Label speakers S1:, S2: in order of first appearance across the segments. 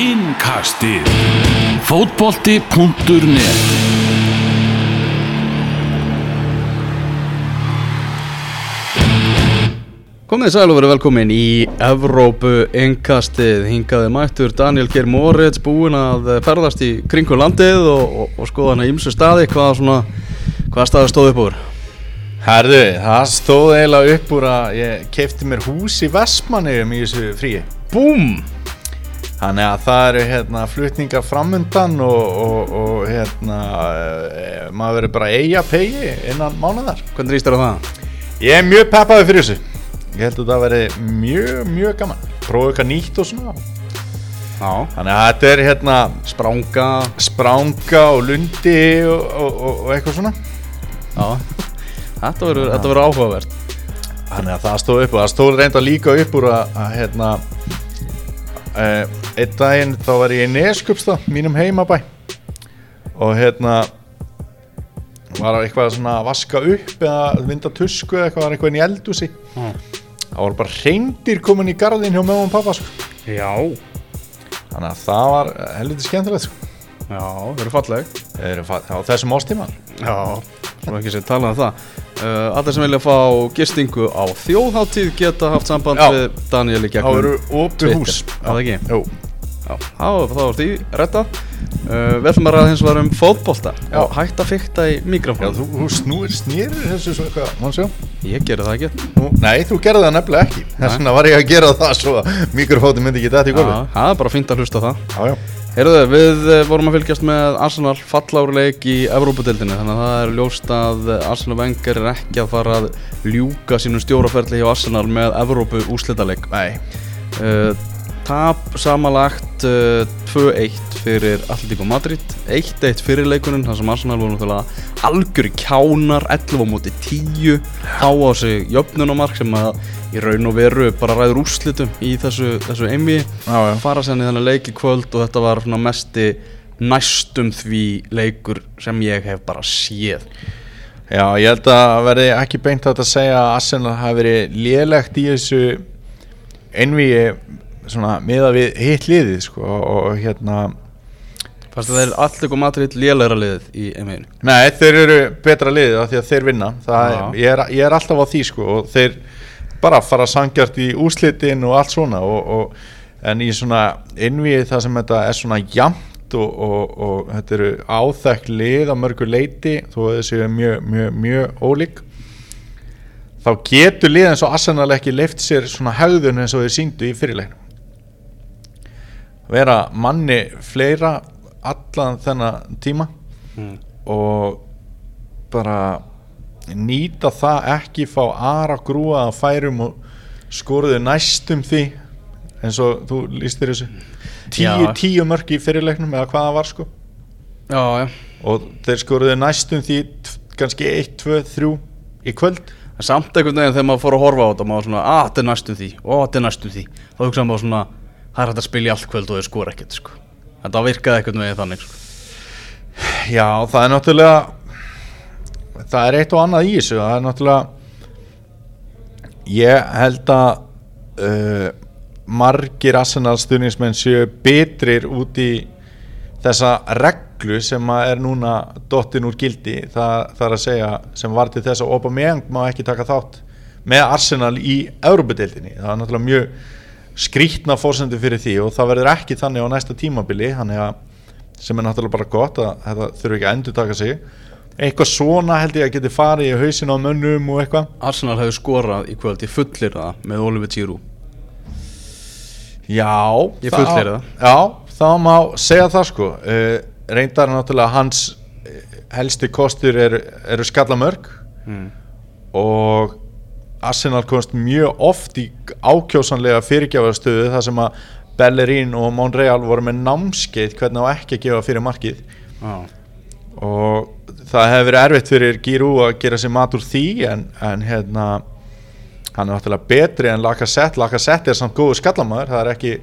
S1: Innkastið. Fótbolti.net
S2: Komið sæl og verið velkomin í Evrópu innkastið, hingaði mættur Daniel Geir Moritz búinn að ferðast í kringu landið og, og, og skoða hann í ymsu staði, hvað, svona, hvað staði stóð upp úr?
S3: Herðu, það stóð eiginlega upp úr að ég keipti mér hús í Vestmanniðum í þessu fríi.
S2: Búm!
S3: Þannig að það eru hérna flutningar framundan og, og, og hérna e, maður verður bara eiga pegi innan mánuðar
S2: Hvernig rýstir á það?
S3: Ég er mjög peppaði fyrir þessu. Ég held að það verði mjög, mjög gaman. Prófa eitthvað nýtt og svona.
S2: Já,
S3: Þannig að þetta er hérna
S2: spranga
S3: spranga og lundi og, og, eitthvað svona.
S2: Já, þetta verður, áhugavert.
S3: Þannig að það stóð upp og það stóð reynda líka upp úr að hérna uh, einn daginn þá var ég í Neskupsta, mínum heimabæ. Og hérna var eitthvað svona að vaska upp eða vinda tusku eða eitthvað var eitthvað inn í eldúsi
S2: Já,
S3: það voru bara reyndir komin í garðin hjá mögum pappa sko.
S2: Já,
S3: þannig að það var helviti skemmtilegt sko.
S2: já verður falleg.
S3: Þeir eru fa- á þessum ástíma
S2: Já, svo ekki sér talað um það uh, Allir sem vilja fá gistingu á þjóðháttíð geta haft samband
S3: Já.
S2: við Daniel í gegnum
S3: eru opið hús.
S2: Twitter, er það ekki?
S3: Jú.
S2: Já, þá, er því retta uh, Við ætlum að ræða hins vegar um fótbolta
S3: Já.
S2: og hætt að fykta í
S3: Já,
S2: mikrofón
S3: þú, þú snúir snýrir þessu svo eitthvað, mann sjá
S2: Ég gerði það ekki.
S3: Nú, nei, þú gerði það nefnilega ekki. Þess vegna var ég að gera það svo að mikrofóti myndi ekki þetta í
S2: Já,
S3: gólfið.
S2: Það er bara fínt að hlusta það.
S3: Já, já
S2: Heyrðu, við eh, vorum að fylgjast með Arsenal fallárleik í Evrópadeildinni þannig að það er ljóst að Arsenal Wenger er ekki að fara að ljúka sínum stjóraferli hjá Arsenal með Evrópu úslitaleik
S3: Nei,
S2: uh, Tap samanlagt uh, 2-1 fyrir Atletico Madrid 1-1 fyrir leikunin þar sem Arsenal voru náttúrulega algjöri kjánar 11 á móti 10 á á sig jöfnunumark sem að í raun og veru bara ræður úrslitum í þessu, þessu einvi fara sérni þannig leik í kvöld og þetta var mesti næstum því leikur sem ég hef bara séð.
S3: Já, ég held að verði ekki beint að segja að Arsenal hafi verið lélegt í þessu einvíi svona miða við hitt liðið sko og hérna
S2: Fannst að þeir allir kom Madrid lélæra liðið í einveginu
S3: Nei, þeir eru betra liðið af því að þeir vinna. Það, er, ég, er, ég er alltaf á því sko og þeir bara fara sangjart í úslitin og allt svona og, og en í svona innvíið það sem þetta er svona jamt og, og, og þetta eru áþekk lið á mörgur leiti þó að þessi er mjög, mjög, mjög ólík þá getur lið eins og Arsenal ekki leift sér svona hegðun eins og þeir síndu í fyrirleiknum vera manni fleira allan þennan tíma.
S2: Mm.
S3: og bara nýta það ekki fá aðra grúa að færum og skoruðu næstum því eins og þú lístir þessu. Tíu, tíu mörg í fyrirleiknum eða hvað það var sko.
S2: Já, já.
S3: Og þeir skoruðu næstum því kannski 1, 2, 3 í kvöld.
S2: En samt einhvern veginn þegar maður fór að horfa á þetta maður svona, að þetta er næstum því, ó þetta er næstum því. Þá hugsaðum maður svona, það er hægt að spila í allt kvöld og þeir skora ekkert sko. Þetta virkaði einhvern veginn þannig sko.
S3: Já, það er náttúrulega það er eitt og annað í þessu það er náttúrulega ég held að uh, margir Arsenal stuðningsmenn séu betrir út í þessa reglu sem er núna dottin úr gildi það, það er að segja sem var til þess að Aubameyang má ekki taka þátt með Arsenal í Európa-deildinni það er náttúrulega mjög skrítna fórsendu fyrir því og það verður ekki þannig á næsta tímabili að sem er náttúrulega bara gott að þetta þurfi ekki að endur taka sig. Eitthvað svona held ég að geti farið í hausin á mönnum og eitthvað.
S2: Arsenal hefur skorað í kvöld, ég fullir það með Oliver Giroud.
S3: Já,
S2: Ég fullyrði það.
S3: Já, það má segja það sko. Uh, Reyndar náttúrulega hans eh, helsti kostur eru, eru skallamörk.
S2: Mm.
S3: og Arsenal komst mjög oft í ákjósanlega fyrirgjáðastöðu þar sem að Bellerín og Monreal voru með námskeið hvernig á ekki að gefa fyrir markið.
S2: Já,
S3: og það hefur verið erfitt fyrir Giroud að gera sér mat úr því en, en hérna hann er náttúrulega betri en Lacazette. Lacazette er samt góður skallamæður það er ekki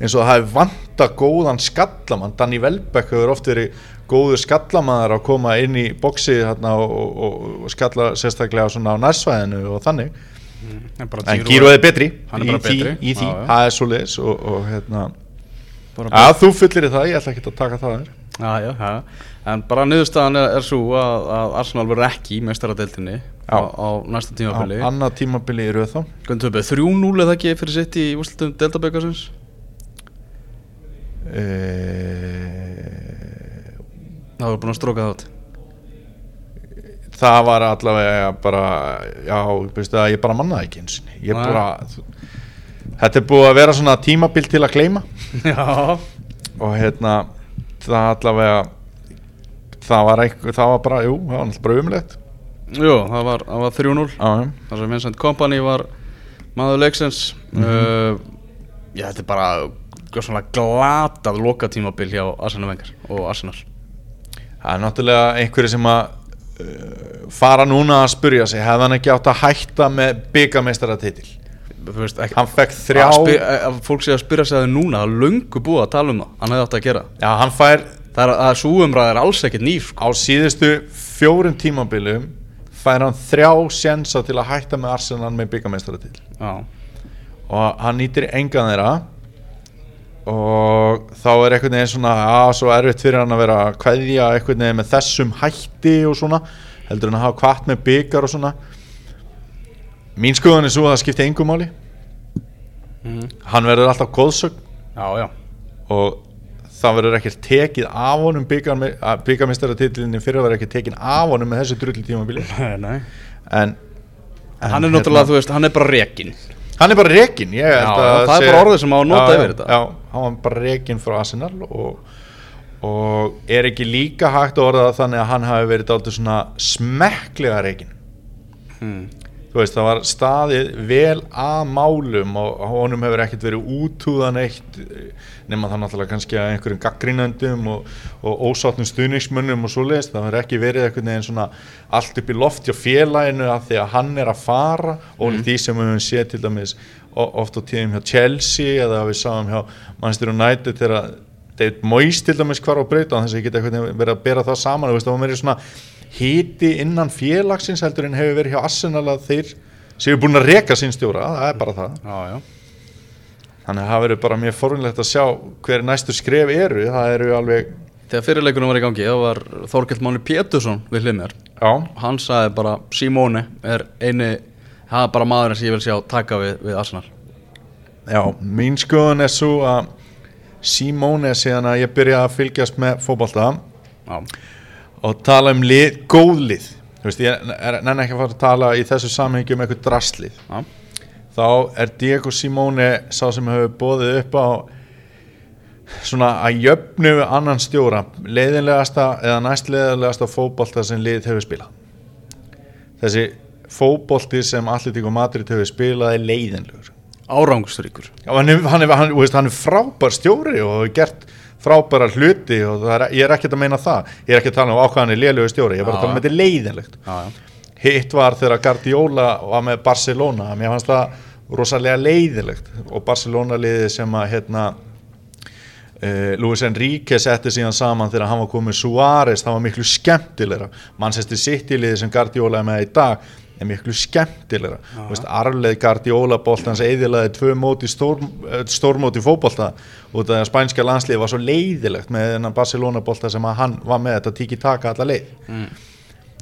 S3: eins og það hefur vanta góðan skallamann, Danny Welbeck hefur oft verið góður skallamæður að koma inn í boksi hérna, og, og, og skalla sérstaklega á nærsvæðinu og þannig.
S2: En bara
S3: en
S2: Giroud
S3: Giroud er betri.
S2: Hann er
S3: í
S2: bara betri.
S3: í því. Það er svo leis og, og hérna. Að þú fullir það, ég ætla ekki að taka það
S2: já, já, en bara niðurstaðan er, er svo að, að Arsenal verður ekki í mestaradeildinni á, á næsta
S3: á
S2: tímabili.
S3: annað tímabili í röð þá.
S2: Hvernig töpuð, 3-0 eða ekki fyrir sitt í úrslutum Deltabekarsins?
S3: e...
S2: Það var búin að stróka það át
S3: það var allavega bara já, veistu það, ég bara mannaði ekki eins og ég bara þetta er búið að vera svona tímabil til að gleyma.
S2: Já.
S3: Og hérna það allavega það var eitthvað, það var bara, jú, það var náttúrulega bara umlegt
S2: Jú, það var, það var 3-0
S3: já, já.
S2: þar sem Vincent Kompany var maður leiksins. Uh, Já, þetta er bara svona glatað loka tímabil hjá Arsenal Wenger og Arsenal
S3: það er náttúrulega einhverju sem að uh, fara núna að spurja sig hefði hann ekki átt að hætta með byggamestaratitil hann fekk þrjá
S2: fólk sé að spyrja sig að það núna það er löngu búið að tala um það hann hefði átt að gera.
S3: Já, hann fær
S2: það er að súumræð er alls ekkert nýr sko.
S3: á síðustu fjórum tímabilum fær hann þrjá sjensa til að hætta með Arsenal með byggamestaratitil og hann nýtir engan þeirra og þá er einhvern veginn svona að svo erfitt fyrir hann að vera að kveðja einhvern veginn með þessum hætti og svona heldur hann að hafa kvart með byggar og svona. Mín skoðan er svo að það skipti engum máli.
S2: Mhm.
S3: hann verður alltaf góðsögn
S2: já, já.
S3: Og það verður ekkert tekið af honum byggarmestaratilinni fyrir að verður ekkert tekið af honum með þessu drulli tímabili
S2: Nei.
S3: en, en
S2: hann er náttúrulega, þú veist, hann er bara rekin
S3: Hann er bara held
S2: Já,
S3: að
S2: það er bara orðið sem á að nota yfir þetta.
S3: Já, hann var bara rekin frá Arsenal og, og er ekki líka hægt að orða þannig að hann hafi verið dálítið svona smekklega rekin
S2: hmm.
S3: Veist, það var staðið vel að málum og honum hefur ekkert verið útúðan eitt nema það náttúrulega kannski að einhverjum gaggrínöndum og, og ósáttum stuðningsmönnum og svoleiðist, það hefur ekki verið einhvern veginn svona allt upp í loft hjá félaginu að því að hann er að fara og mm. því sem við höfum séð til dæmis oft á tíðum hjá Chelsea eða við sáum hjá Manchester United þegar David Moyes til dæmis hvar á breyta þess að ég geta verið að bera það saman þú veist, það var meiri svona hiti innan félagsins heldur en hefur verið hjá Arsenal að þeir séu búin að reka sín stjóra, það er bara það.
S2: Já, já.
S3: Þannig að það verður bara mjög forunlegt að sjá hver næstu skref eru, það eru alveg
S2: þegar fyrirleikunum var í gangi þá var Þorkell Máni Pétursson við hlið mér
S3: já,
S2: hann sagði bara Simone er eini það er bara maðurinn sem ég vil sjá taka við, við Arsenal.
S3: Já, mín skoðun er svo að Simone síðan að ég byrja að fylgjast með fótbolta.
S2: Já,
S3: og tala um lið, góð lið. Þú veist, ég er nenni ekki að fara að tala í þessu samhengi um eitthvað drastlið.
S2: Já,
S3: þá er Diego Simone sá sem hefur bóðið upp á svona að jöfnu annan stjóra leiðinlegasta eða næstleiðinlegasta fótbolta sem lið hefur spilað. Þessi fótbolti sem Atletico Madrid hefur spilað er leiðinlegur.
S2: Árangusturíkur
S3: hann, hann, hann, hann er frábær stjóri og hefur gert frábæra hluti og er, ég er ekkert að meina það. Ég er ekki að tala um ákvæðan er lélugur stjóri ég er bara að tala um þetta leiðinlegt. Hitt var þegar Guardiola var með Barcelona mér fannst það rosalega leiðilegt og Barcelona liðið sem að hérna uh, Luis Enrique setti síðan saman þegar hann var komið Suárez, það var miklu skemmtilegra. Manchester City liðið sem Guardiola er með í dag er miklu skemmtilegra. Arfleð Guardiola boltans eðilaði tvö móti stór, eh, stórmóti fótbolta út af því að spænska landslið var svo leiðilegt með þennan Barcelona bolta sem hann var með þetta tiki taka alla leið.
S2: Mm.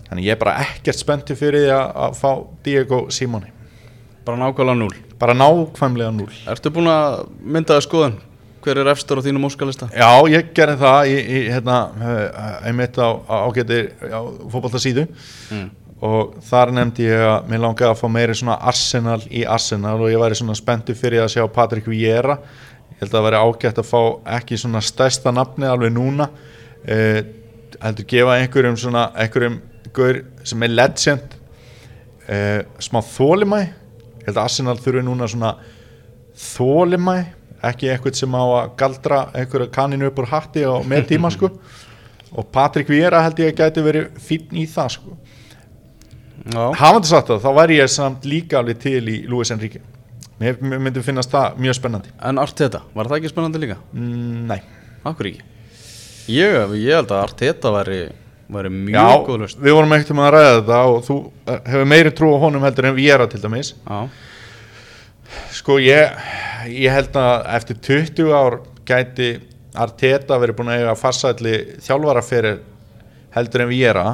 S3: Þannig ég er bara ekkert spennti fyrir því að, fá Diego Simoni
S2: bara nákvæmlega núl
S3: bara nákvæmlega núl
S2: ertu búin að mynda það skoðun? Hver er efstur á þínum óskalista?
S3: Já, ég gerði það í, í hérna, eh, einmitt á, ágæti fótballtasíðu
S2: mm.
S3: Og þar nefndi ég að mér langaði að fá meiri svona Arsenal í Arsenal og ég væri svona spennti fyrir að sjá Patrik Vieira. Ég held að það væri ágætt að fá ekki svona stærsta nafni alveg núna eh, heldur gefa einhverjum svona einhverjum gaur sem er legend eh, smá þólimæ ég held að Arsenal þurfi núna svona þólimæ ekki eitthvað sem á að galdra einhverja kaninu upp úr hatti og með tíma sko. Og Patrik Vieira held ég að gæti verið fínn í það sko hafandi sagt það, þá væri ég samt líka alveg til í Luis Enrique. Mér myndi finnast það mjög spennandi.
S2: En Arteta, var það ekki spennandi líka?
S3: mm, nei,
S2: Akkur ekki? Ég, ég held að Arteta væri, væri mjög góð löst
S3: við vorum ekkert um að ræða þetta og þú eh, hefur meiri trú á honum heldur en Viera til dæmis.
S2: Já,
S3: sko ég ég held að eftir 20 ár gæti Arteta verið búin að eiga farsætli þjálfara fyrir heldur en Viera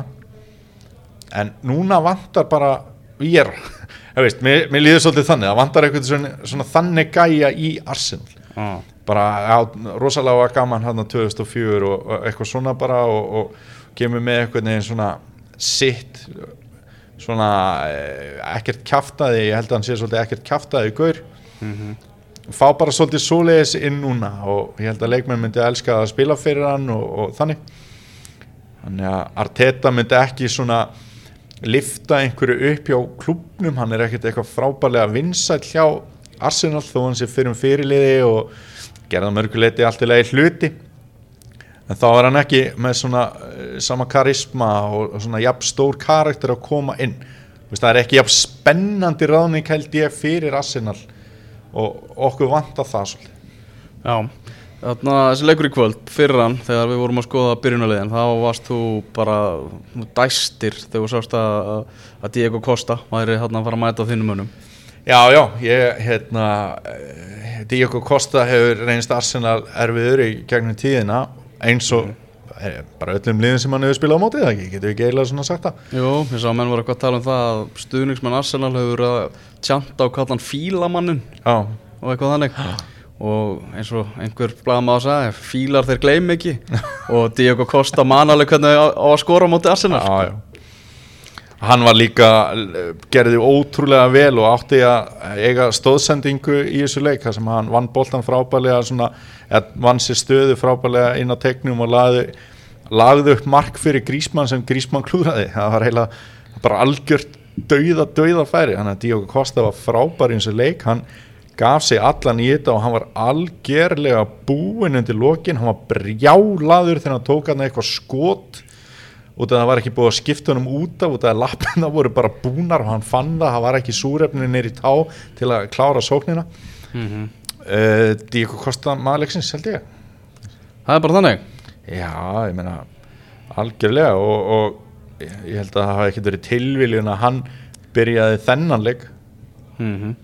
S3: en núna vantar bara Viera veist, mér, mér líður svolítið þannig. Það vantar eitthvað svona, svona þannig gæja í Arsenal.
S2: Ah.
S3: bara á, rosalega gaman hann 2004 og, og eitthvað svona bara og, og kemur með eitthvað neginn svona sitt svona eh, ekkert kjaftaði, ég held að hann sé svolítið ekkert kjaftaði í gaur.
S2: Mm
S3: fá bara svolítið svoleiðis inn núna og ég held að leikmenn myndi elska að spila fyrir hann og, og þannig. Þannig að Arteta myndi ekki svona lifta einhverju upp hjá klubnum, hann er ekkert eitthvað frábærlega vinsæll hjá Arsenal þó hann sé fyrir um fyrirliði og gerða mörguleiti allt í lagi hluti. En þá er hann ekki með svona uh, sama karisma og, svona jafn stór karakter að koma inn. Vist, það er ekki jafn spennandi ráðning held ég fyrir Arsenal og okkur vantar það svolítið.
S2: Já, þarna þessi leikur í kvöld fyrir hann, þegar við vorum að skoða byrjunarliðin, þá varst þú bara dæstir þegar þú sást að, að Diego Costa væri hérna að fara að mæta á þínum önum
S3: Já, já, ég, hérna eh, Diego Costa hefur reynist Arsenal erfiður í gegnum tíðina eins og eh, bara öllum liðin sem hann hefur spilað á mótið það getur ekki eiginlega svona sagt það?
S2: Jú, ég sá að menn voru eitthvað að tala um það að stuðningsmenn Arsenal hefur verið að tjanta á kallan fílamannin
S3: Já,
S2: og eitthvað þannig og eins og einhver blaðum á að sagði fílar þeir gleym ekki. Og Diego Costa man alveg hvernig á, á að skora móti Arsenal.
S3: Já Hann var líka, gerði ótrúlega vel og átti að eiga stóðsendingu í þessu leik þar sem hann vann boltan frábælega svona, vann sér stöðu frábælega inn á tegnum og lagði, lagði upp mark fyrir Grísmann sem Grísmann klúraði það var heila bara algjört dauða, dauða færi, þannig að Diogo Costa var frábær í þessu leik, hann gaf sig allan í þetta og hann var algjörlega búinn undir lokin, hann var brjálaður þegar hann tók hann eitthvað skot. Að það var ekki búið að skipta honum út af út af að lappina voru bara búnar og hann fann það, það var ekki súrefni neyri tá til að klára sóknina.
S2: Mm -hmm.
S3: uh, Díko Kosta maðurleiksins held ég.
S2: Það er bara þannig?
S3: Já, ég meina algjörlega og, og ég held að það hafi ekkert verið tilviljun að hann byrjaði þennan leik.
S2: Mm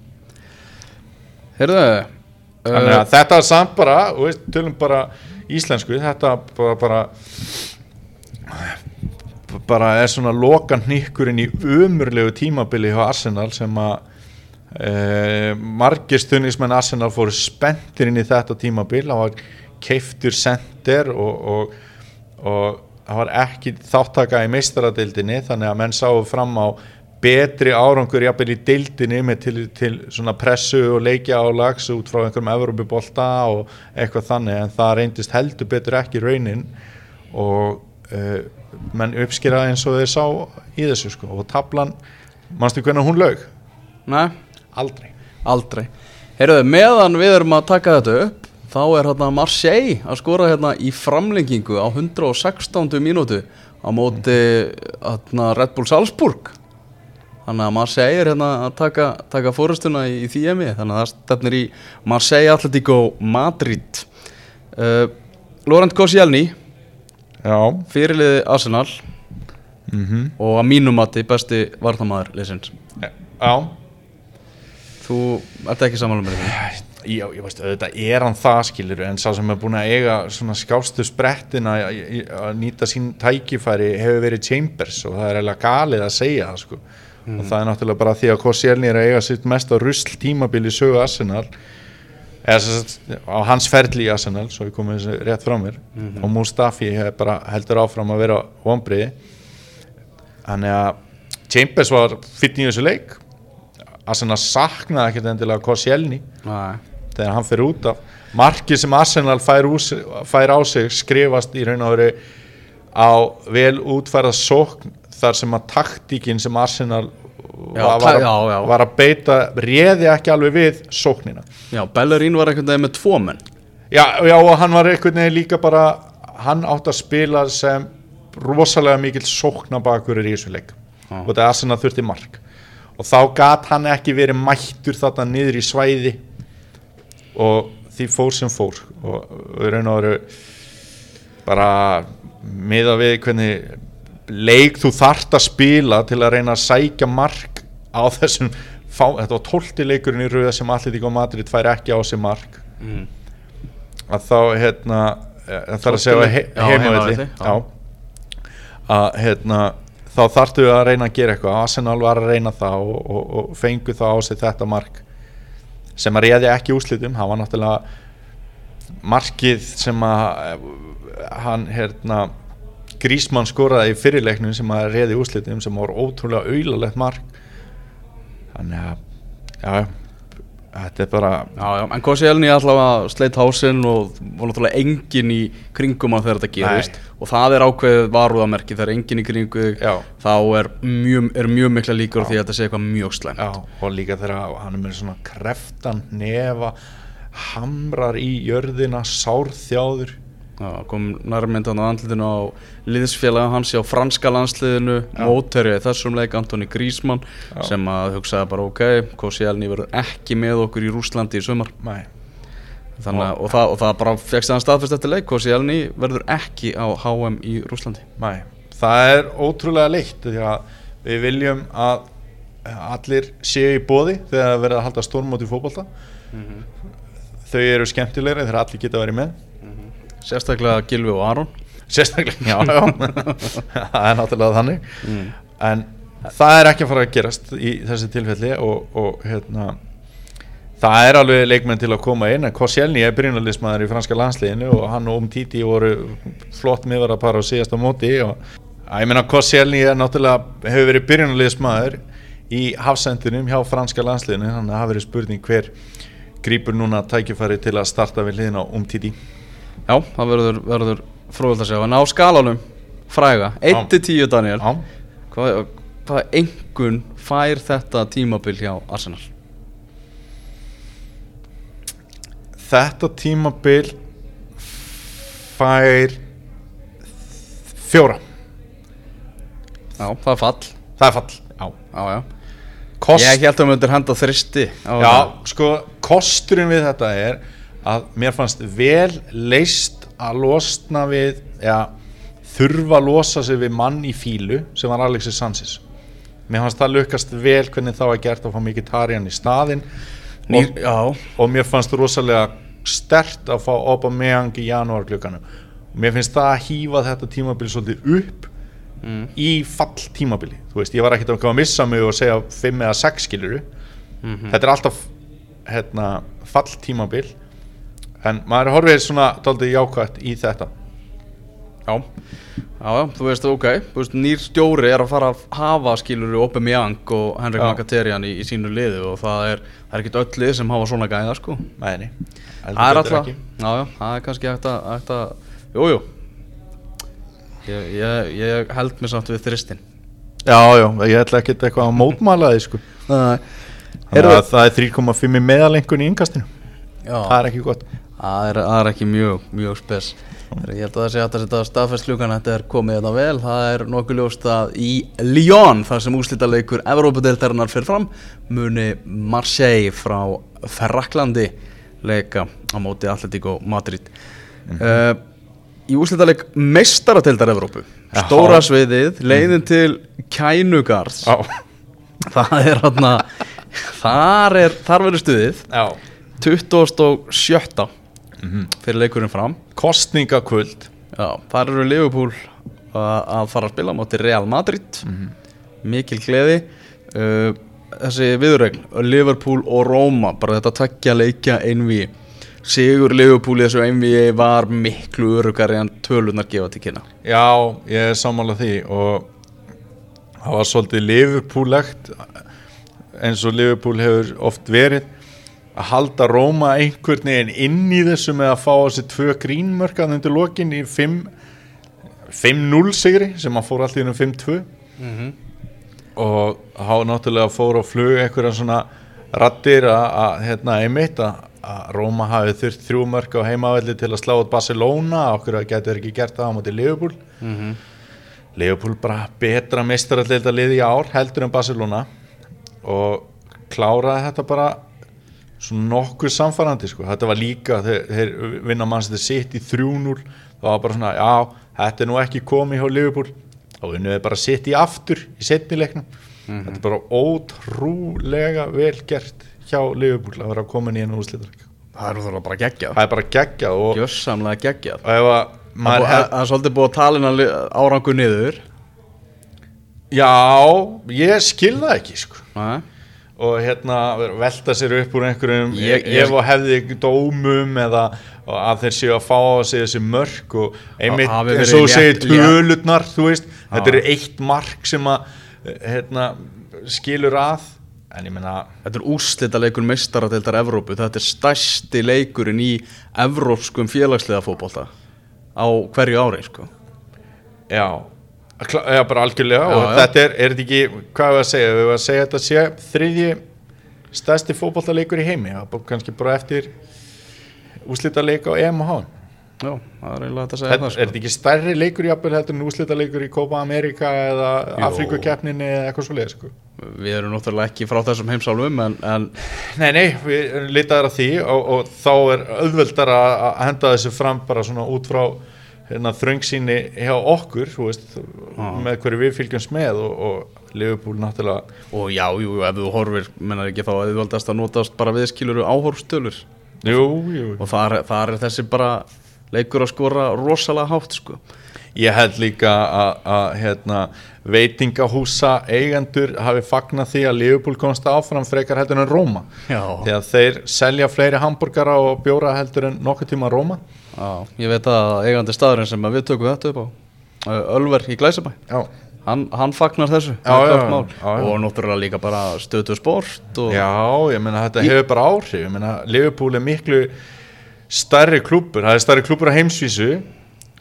S3: þannig að þetta er samt bara veist, tölum bara íslensku þetta bara, bara bara er svona lokan hnykkurinn í umurlegu tímabili hjá Arsenal sem að e, margir stundismenn Arsenal fóru spenntir inn í þetta tímabil. Það var keiftur sender og, og, og það var ekki þáttaka í meistaradildinni þannig að menn sáu fram á betri árangur jafnvel í dildinni með til, til svona pressu og leikja álags út frá einhverjum Evropabolta og eitthvað þannig en það reyndist heldur betur ekki raunin og uh, menn uppskýraði eins og þeir sá í þessu sko og tablan, mannstu hvernig hún lög?
S2: Nei,
S3: Aldrei
S2: aldrei Heyrðu, meðan við erum að taka þetta upp þá er hérna Marseille að skora hérna í framlengingu á 116. mínútu á móti hérna Red Bull Salzburg þannig að Marseille er hérna að taka, taka fórustuna í, í því emi. Þannig að það stefnir í Marseille Atletico Madrid. Uh, Laurent Koscielny.
S3: Já.
S2: Fyrirliði Arsenal.
S3: Mm
S2: og að mínum mati besti varnamæður leysins
S3: Já.
S2: Þú ert ekki samanlega með því?
S3: Já, ég veist, auðvitað er hann það skilur en sá sem er búin að eiga svona skástu sprettin að nýta sín tækifæri hefur verið Chambers og það er eiginlega galið að segja það sko og það er náttúrulega bara því að Koscielny er að eiga sitt mest á rusl tímabili í sögu Arsenal eða á hans ferli í Arsenal svo við komum þessu rétt frá mér. Og Mustafi bara heldur áfram að vera vonbriði þannig að Chambers var fyrir í þessu leik. Arsenal saknaði ekkert endilega Koscielny
S2: Nei.
S3: þegar hann fyrir út af. Markið sem Arsenal fær, úr, fær á sig skrifast í raun og veru á vel útfærað sókn þar sem að taktíkin sem Arsenal
S2: Já,
S3: var,
S2: já, já.
S3: var að beita réði ekki alveg við sóknina.
S2: Já, Bellerín var einhvern veginn með tvo menn.
S3: Já, og hann var einhvern veginn líka bara hann átt að spila sem rosalega mikill sóknabakur í þessu leik. Og þetta Arsenal þurfti mark. Og þá gat hann ekki verið mættur þarna niður í svæði. Og því fór sem fór. Og raun og veru bara miða við hvernig leik þú þart að spila til að reyna að sækja mark á þessum fá, þetta var tólti leikurinn í rauða sem allir tíka á Madrid fær ekki á sig mark
S2: mm.
S3: að þá hérna eh, það er að segja he
S2: já.
S3: að hérna þá þarftu að reyna að gera eitthvað Arsenal var að reyna það og, og, og fengu þá á sig þetta mark sem að reyði ekki úslitum hann var náttúrulega markið sem að eh, hann hérna Grísmann skoraði í fyrirleiknum sem að reyði úslitum sem var ótrúlega auðlalegt mark. Þannig að já, þetta er bara
S2: Já, já, en Koscielny allavega sleitt hásinn og var náttúrulega engin í kringum að þetta gerist. Og það er ákveðið varúðamerki þegar engin í kringu þá er mjög, er mjög mikla líkur því að þetta sé eitthvað mjög slæmt.
S3: Já, og líka þegar hann er með svona kreftan nefa hamrar í jörðina sárþjáður.
S2: Já, kom nærmynd hann á andlutinu á liðsfélaga hans á franska landsliðinu mótverja í þessum leik Antoni Grísmann sem að hugsaði bara ok, Koscielny verður ekki með okkur í Rúslandi í að- og, það, og það bara fegst hann staðfest eftir leik Koscielny verður ekki á HM í Rúslandi
S3: nei. Það er ótrúlega leitt því að við viljum að allir séu í bóði þegar verða að halda stórmót í fótbolta. Þau eru skemmtilegri þegar allir geta verið með
S2: Sérstaklega Gilvi og Aron.
S3: Sérstaklega, já, já. Það er náttúrulega þannig. En það er ekki að fara að gerast í þessi tilfelli og, og hérna Það er alveg leikmenn til að koma inn en Koscielny er byrjunarliðsmaður í franska landsliðinu og hann og Umtiti voru flott miðvara para á síðasta móti og ég meina Koscielny er náttúrulega hefur verið byrjunarliðsmaður í hafsendinum hjá franska landsliðinu þannig að það hafi verið spurning hver grípur núna tækifæri til að starta við liðin á Umtiti
S2: Já, það verður, verður fróðult að sjá. En á skalanum, fræga 1-10 Daniel.
S3: Já,
S2: Hvað, hvað engun fær þetta tímabil hjá Arsenal?
S3: þetta tímabil fær fjóra.
S2: Já, það er fall.
S3: Það er fall já.
S2: Já, já.
S3: Kost,
S2: Ég held að við myndir henda þristi
S3: já, sko, kosturinn við þetta er að mér fannst vel leist að losna við já, þurfa að losa sig við mann í fílu sem var Alexis Sanchez. Mér fannst það lukast vel hvernig þá er gert að fá mikið tarjan í staðinn.
S2: Nýr, Já,
S3: og mér fannst rosalega stert að fá Aubameyang í janúar klukkanum og mér finnst það að hýfa þetta tímabil svolítið upp í fall tímabili þú veist, ég var ekkert að koma að missa mig og segja 5 eða 6 skiluru þetta er alltaf hérna, fall tímabil en maður horfið svona daldið jákvætt í þetta.
S2: Já. Já, já, þú veist, ok, þú veist, nýr stjóri er að fara að hafa skilur Aubameyang og Henrik
S3: Já.
S2: Mkhitaryan í, í sínu liði og það er, það er ekkert öll lið sem hafa svona gæða, sko.
S3: Mæni,
S2: Það er alltaf, já, já, það er kannski hægt að, hægt að, jú, jú. Ég, ég, ég held mér samt við þristin
S3: Já, já, ég ætla ekkert eitthvað að mótmæla því sko.
S2: Nei,
S3: Þannig að það er 3,5 í meðalengun í yngastinu
S2: já,
S3: það er ekki gott
S2: það er, er ekki mjög, mjög spes. Ég held að það sé hægt að setja staðfest ljúkan þetta er komið þetta vel, það er nokkuð ljóst að í Lyon, þar sem úslítaleikur Evrópadeildarinnar fyrir fram muni Marseille frá Ferraklandi leika á móti Atletico Madrid. Uh, Í úslítaleg meistaradeildar Evrópu stóra sviðið, leiðin til Kænugarðs.
S3: Já,
S2: það er hann þar þar verður stuðið
S3: já
S2: 27. fyrir leikurinn fram.
S3: Kostningakvöld
S2: þar eru Liverpool að að fara að spila á móti Real Madrid. Mikil gleði. Uh, þessi viðurregn Liverpool og Roma, bara þetta tveggja leikja einví Sigur Liverpool í þessu einví var miklu örugari en tölunar gefa til kynna.
S3: Já, ég er sammála því og það var svolítið Liverpool-legt eins og Liverpool hefur oft verið að halda Róma einhvern veginn inn í þessu með að fá sig tvö grínmörkan undir lokin í 5 5-0 sigri sem að fór allt í hennum 5-2 og þá náttúrulega fór á flug einhverja svona rattir að, að hérna einmitt að, að Róma hafi þurft þrjú mörk á heimavelli til að slá út Barcelona okkur að getur ekki gert það á móti Liverpool. Liverpool bara betra meistaralleita liði í ár heldur en Barcelona og kláraði þetta bara svona nokkuð samfærandi sko. þetta var líka, þeir, þeir vinna mann sem þeir sitt í 3-0 það var bara svona, já, þetta er nú ekki komið hjá Liverpool, þá vinnum við bara sitt í aftur í setnileiknum þetta er bara ótrúlega vel gert hjá Liverpool að vera komin í einu úrslitarleik
S2: Það er bara geggjað.
S3: Það er bara geggjað og,
S2: Gjössamlega geggjað.
S3: Að
S2: Það
S3: maður
S2: er svolítið búið að tala árangu niður.
S3: Já, ég skil það ekki sko.
S2: Nei.
S3: Og hérna velta sér upp úr einhverjum
S2: Ég- ég-
S3: ef og hefði dómum eða að þeir séu að fá á sig þessi mörk og einmitt eins og
S2: létt.
S3: tölurnar þú veist, þetta
S2: Já.
S3: eru eitt mark sem að hérna, skilur að en ég meina
S2: Þetta er úrslita leikur meistaradeildar Evrópu Þetta er stærsti leikurinn í evrópskum félagsliða fótbolta á hverju ári sko.
S3: já, já bara algjörlega
S2: Já,
S3: og
S2: já.
S3: þetta er, er þetta ekki, hvað er að segja við erum að segja þetta sé þriðji stærsti fótballtaleikur í heimi, það er kannski bara eftir úslita leik á EM og HM
S2: Já, það er eiginlega hægt að segja
S3: Er,
S2: það
S3: er
S2: sko.
S3: þetta ekki stærri leikur jafnvel heldur en úslita leikur í Copa America eða
S2: Jú.
S3: Afríkukeppninni eða eitthvað svo leiðis sko?
S2: Við erum náttúrulega ekki frá þessum heimsálfum en, en
S3: Nei, nei, við erum litaðar að því og, og þá er auðveldar að henda þessu fram bara svona út frá hérna, þröngsýni hjá okkur veist, með hverju við fylgjumst með og, og Liverpool náttúrulega
S2: og já, jú, ef þú horfir mennar ekki þá að þið valdast að notast bara viðskiluru áhorfstölur.
S3: Jú, jú,
S2: og þar, þar er þessi bara leikur að skora rosalega hátt sko.
S3: Ég held líka að, hérna, veitingahúsa eigendur hafi fagnað því að Liverpool komst áfram frekar heldur en Róma. Að þeir selja fleiri hambúrgara og bjóra heldur en nokkuð tíma Róma.
S2: Já, ég veit að eigandi staðurinn sem við tökum þetta upp á Ölver í Glæsabæ
S3: Já,
S2: hann, hann fagnar þessu.
S3: Já, já, já,
S2: og náttúrulega líka bara stötu sport og
S3: Já ég meina þetta hefur bara áhrif. Ég meina Liverpool er miklu stærri klúpur, það er stærri klúpur á heimsvísu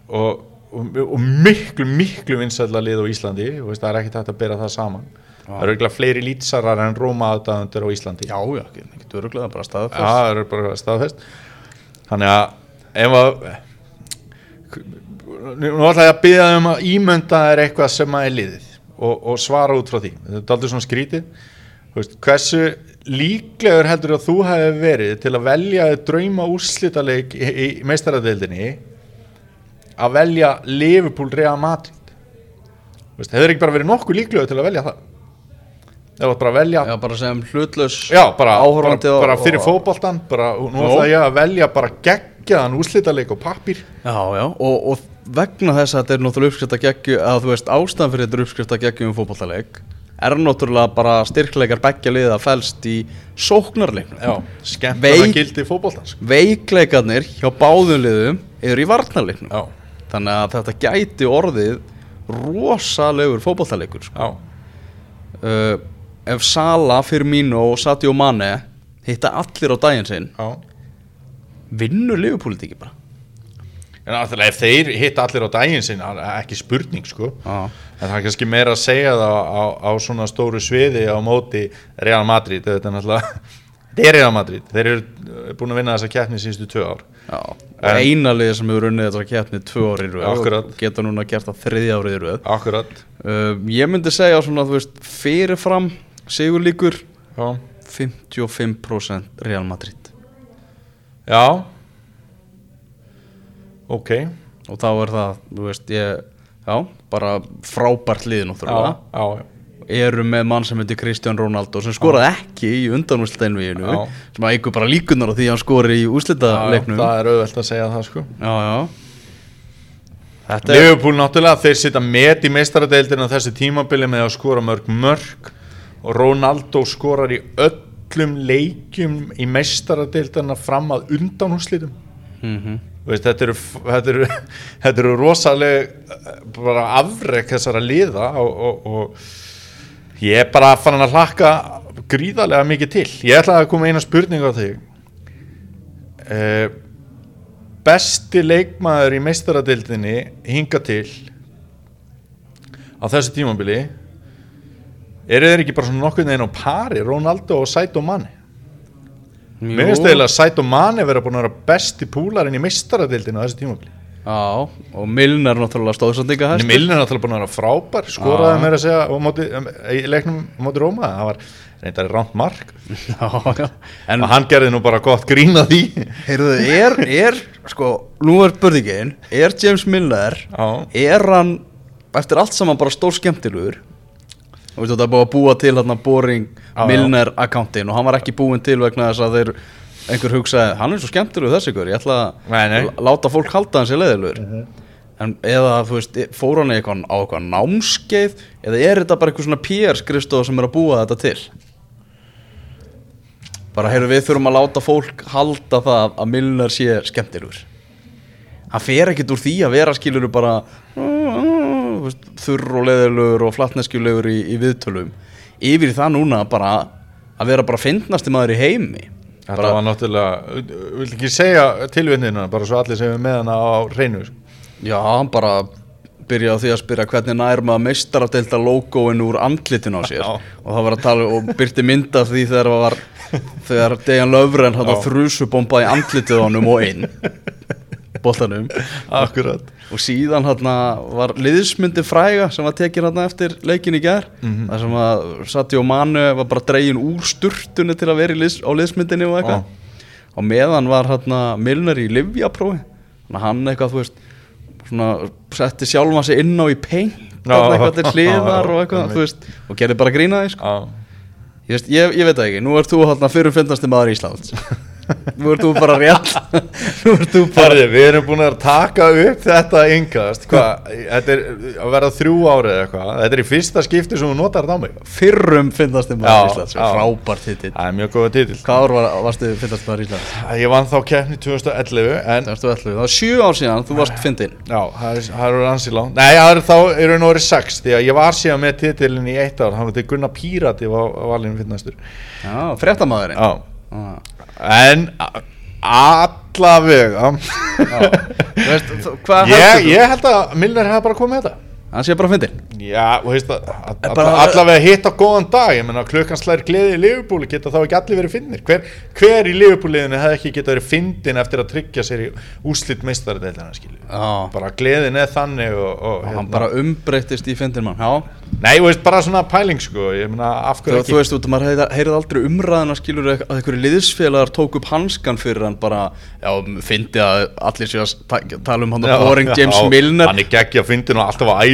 S3: og, og, og miklu, miklu vinsætla lið á Íslandi og veist, það er ekki hægt að bera það saman. Það eru eiginlega fleiri lítsarar en Róma aðdæðundur á Íslandi.
S2: Já, já, ekki, ekki öruglega bara staða
S3: Já, það eru bara staðfest. Þannig að ef að nú ætla ég að byggja um að ímynda er eitthvað sem að er liðið og, og svara út frá því. Þetta er aldrei svona skrítið. Þú veist, hversu líklegur heldur að þú hefði verið til að velja drauma úrslitaleik í, í meistaradeildinni að velja Liverpool Real Madrid. Veist, hefur ekki bara verið nokkuð líklegur til að velja það? Það var bara að velja
S2: já, bara sem hlutlaus
S3: Já, bara, bara, bara fyrir
S2: og-
S3: fótboltan bara, nú ætla ég að velja bara geggjaðan úslitaleik og pappir
S2: já, já, og, og vegna þess að þetta er náttúrulega uppskrift að geggju að þú veist ástæðan fyrir þetta er uppskrift að geggju um fótballtaleik er náttúrulega bara styrkleikar beggja liða fælst í sóknarleiknum.
S3: Já, skemmtana
S2: Veik-
S3: gildi fótboltans
S2: veikleikarnir hjá báðum liðum eru í varnarleiknum.
S3: Já,
S2: þannig að þetta gæti orðið rosalegur fótballtaleikur sko. uh, ef Sala, Firmino og Sadio Mane hitta allir á daginn sinn
S3: já.
S2: vinnur liðupólitíki bara?
S3: En náttúrulega ef þeir hitta allir á daginn sinna ekki spurning sko.
S2: Já.
S3: en það er kannski meira að segja það á, á svona stóru sviði á móti Real Madrid. Þetta er náttúrulega Real Madrid, þeir eru búin að vinna þessa keppni síðustu tvö ár
S2: Já, og
S3: En-
S2: eina liðið sem hefur unnið þetta keppni tvö ári í röð
S3: Akkurat.
S2: og geta núna gert það þriðja árið
S3: Akkurat.
S2: Uh, ég myndi segja svona þú veist fyrirfram sigur líkur
S3: Já,
S2: 55% Real Madrid.
S3: Já. Ok.
S2: Og þá er það, þú veist, ég já, bara frábært lið náttúrulega.
S3: Já, já.
S2: Eru með mann sem heitir Kristján Rónaldó sem skoraði ekki í undanúslitainvíinu
S3: Já.
S2: sem að eigur bara líkunar á því að hann skori í úslitaleiknum
S3: það er auðvelt að segja það sko.
S2: Já, já. Þetta er
S3: Liverpool náttúrulega, þeir sita met í meistaradeildinu á þessu tímabili með að skora mörg mörg og Ronaldo skorar í öllum leikjum í meistaradeildina fram að undanúslitum
S2: mm
S3: Veist, þetta, eru, þetta, eru, þetta eru rosaleg eh, bara afrek þessara liða og, og, og ég er bara fann að hlakka gríðarlega mikið til. Ég ætla að koma eina spurning á þig. Uh, besti leikmaður í meistaradildinni hinga til á þessu tímabili eru þeir ekki bara svona nokkuð neginn á pari Ronaldo og Saito Mane? Mér finnst eiginlega að Saito Mane vera búin að vera besti púlarinn í meistaradildinu á þessu tímabili.
S2: Já, og Milner náttúrulega stóðsandinga
S3: En
S2: hæst
S3: Milner er náttúrulega búin að vera frábær, skoraði mér að segja á móti, um, í leiknum móti Róma, það var reyndar rámt mark.
S2: Já, já En
S3: og hann gerði nú bara gott grín að því.
S2: heyrðu, er, er, sko, nú er börðingin Er James Milner,
S3: Já,
S2: er hann eftir allt saman bara stór skemmtilegur? Þú veist, þetta er búið að búa til hérna Boring
S3: Já, já.
S2: Milner akkántin og hann var ekki búinn til vegna þess að þeir einhver hugsaði, hann er svo skemmtilegur þessi ykkur, ég ætla að láta fólk halda hans í leiðilegur en eða þú veist, fór hann eitthvað á eitthvað námskeið eða er þetta bara eitthvað svona PR skrifstof sem er að búa þetta til? Bara heyrðu við þurfum að láta fólk halda það að Milner sé skemmtilegur. Hann fer ekkert úr því að vera skilur bara þú veist, þurr og leðilegur og flatneskjulegur í, í viðtölum. Yfir það núna bara að vera bara fyndnasti maður í heimi
S3: Þetta var náttúrulega, vil ekki segja tilvinnina bara svo allir sem er með hana á hreinu sko.
S2: já, hann bara byrjaði á því að spyrja hvernig nær maður meistaradelda logoin úr andlitin á sér?
S3: Já.
S2: og það var að tala og byrti mynd af því þegar það var þegar Dejan Löfren hann þrjusubombaði andlitið honum og inn. Boltanum.
S3: Akkurat
S2: og síðan hann var liðsmyndi fræga sem var tekin hann eftir leikin í gær.
S3: Mhm.
S2: þar sem að Sadio Manu var bara dregin úr sturtunni til að vera í liðs, á liðsmyndinni og eitthvað. Og meðan var hann Milner í Livjaprófi hann eitthvað þú veist svona setti sjálfa sig inn á í
S3: Já.
S2: eitthvað til hliðar og eitthvað veist, og gerði bara grínaði sko.
S3: Já,
S2: ég, ég, veit það ekki, nú ert þú hann fyrir fyndasti maður Íslands nú ert þú bara rétt. Nú ert þú bara
S3: Herði, við erum búin að taka upp þetta yngast Hvað, þetta er að vera þrjú ári eða eitthvað. Þetta er í fyrsta skipti sem þú notar þetta á mig.
S2: Fyrrum fyndasti maður
S3: Já,
S2: Íslands.
S3: já.
S2: frábær titill.
S3: Það er mjög góða titill.
S2: Hvað ár var, varstu fyndast maður Íslands?
S3: Ég vann þá keppni 2011 En
S2: Það varstu ellu, það var sjö ár síðan þú varst fyndin
S3: já, það er- eru ansi langt. Nei, það er þá eru nú orðið 6 Því að ég var síðan með titilin í eitt ár. Var til Gunnar Pírati var valinu en allavega. Ég, ég held að Milner hefði bara komið þetta
S2: Hann sé bara fyndin
S3: Já, þú veist að all,
S2: Bara-
S3: allavega hitt á góðan dag ég menna klukkan slær gleði í Liverpool geta þá ekki allir verið finnir hver, hver í Liverpool-liðinu hefði ekki geta verið fyndin eftir að tryggja sér í úslit meistaradeildana skilju
S2: Já,
S3: bara gleðin er þannig og, og hérna.
S2: hann bara umbreytist í fyndin mann Já,
S3: nei, þú veist bara svona pæling sko af
S2: þú, þú veist, út, maður heyrði aldrei umræðina skilur að einhverju liðsfélagar tók upp hanskan fyrir hann bara, já, fyndi að allir séu að ta tala um hann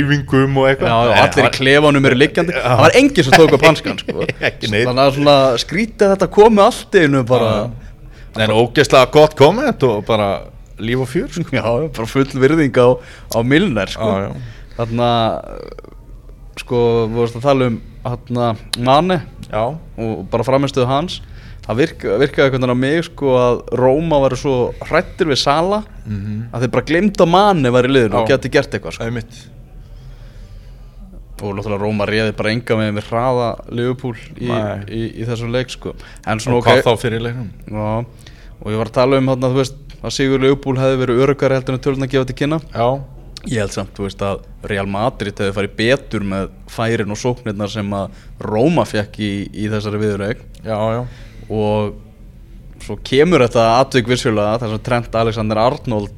S3: Er fyndin og eitthvað.
S2: Allir í klefanum eru liggjandi. Það var enginn sem tók upp hanskan sko. Þannig að svona skrítið þetta komi allt einu bara
S3: en ógeðslega gott komment og bara líf og fjör sko.
S2: Já, bara full virðing á, á Milner sko. Þannig að sko, við vorumst að tala um þarna Mane
S3: já,
S2: og bara framistuðu hans. Það virka, virkaði einhvern veginn á mig sko að Róma væri svo hrættir við Sala að þeir bara glemd að Mane var í liðinu og geti gert eitthvað sko. Og náttúrulega Róma réði bara enga með með hraða Liverpool í, í, í þessum leik sko. en svona
S3: og hvað þá fyrir leiknum?
S2: Já, og ég var að tala um þarna, veist, að Sigur Leopold hefði verið örugari heldur en tölun að gefa til kynna.
S3: Já,
S2: ég held samt, veist, að Real Madrid hefði farið betur með færin og sóknirnar sem að Róma fekk í, í þessari viðurleik og svo kemur þetta atvik vissulega þar sem Trent Alexander Arnold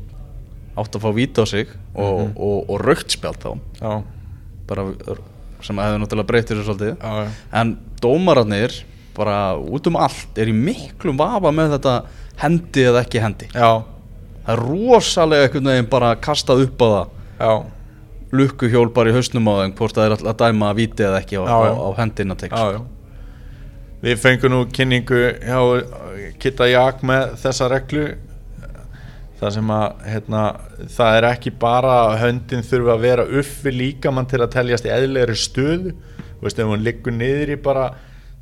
S2: átt að fá víta á sig og,
S3: Mhm.
S2: og, og raukt spjald þá
S3: já,
S2: bara, sem hefði náttúrulega breytir þessu svolítið.
S3: Já, já.
S2: en dómararnir bara út um allt er í miklum vafa með þetta hendi eða ekki hendi.
S3: Já,
S2: það er rosalega einhvern veginn bara kastað upp á það.
S3: Já,
S2: lukkuhjól bara í hausnum á þeim hvort það er að dæma að víti eða ekki á, á, á hendina tek
S3: já, já. Við fengum nú kynningu hjá Kitta Jak með þessa reglu það sem að hérna, það er ekki bara að höndin þurfa að vera uppi líkamann til að teljast í eðlegri stöðu. Þú veist, ef hún liggur niður í bara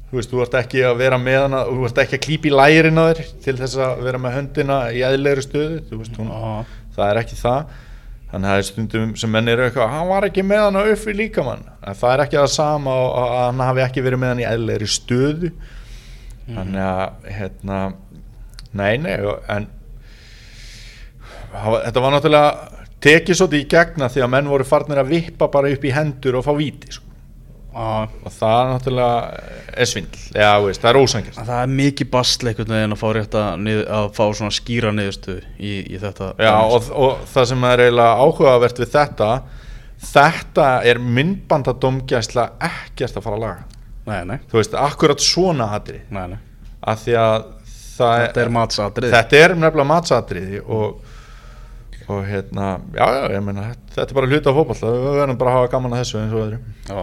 S3: þú veist, þú ert ekki að vera með hana þú ert ekki að klípa í lærin á þér til þess að vera með höndina í eðlegri stöðu. Þú veist, hún,
S2: Já.
S3: það er ekki það. Þannig að það er stundum sem menn eru eitthvað hann var ekki með hann upp í líkamann. En það er ekki það sama að hann hafi ekki verið með hann í eðlegri stöðu. Þannig að hérna nei, nei, en þetta var náttúrulega tekið svolítið í gegna því að menn voru farnir að vippa bara upp í hendur og fá víti sko.
S2: Já,
S3: og það náttúrulega er svindl. Eða þú veist, það er ósangjast
S2: það er mikið einhvern veginn að fá rétt að, að fá svona skýra niðurstu í, í þetta
S3: Já, og, og það sem er eiginlega áhugavert við þetta þetta er myndbandadómgæsla ekkert að fara að laga.
S2: Nei, nei,
S3: þú veist, akkurat svona
S2: nei.
S3: af því að
S2: Þetta er matsatrið
S3: þetta er nefnilega matsatriði og, og hérna já, já, ég meina, þetta, er bara hluti á fótball við verðum bara að hafa gaman að þessu eins og öðru.
S2: Já.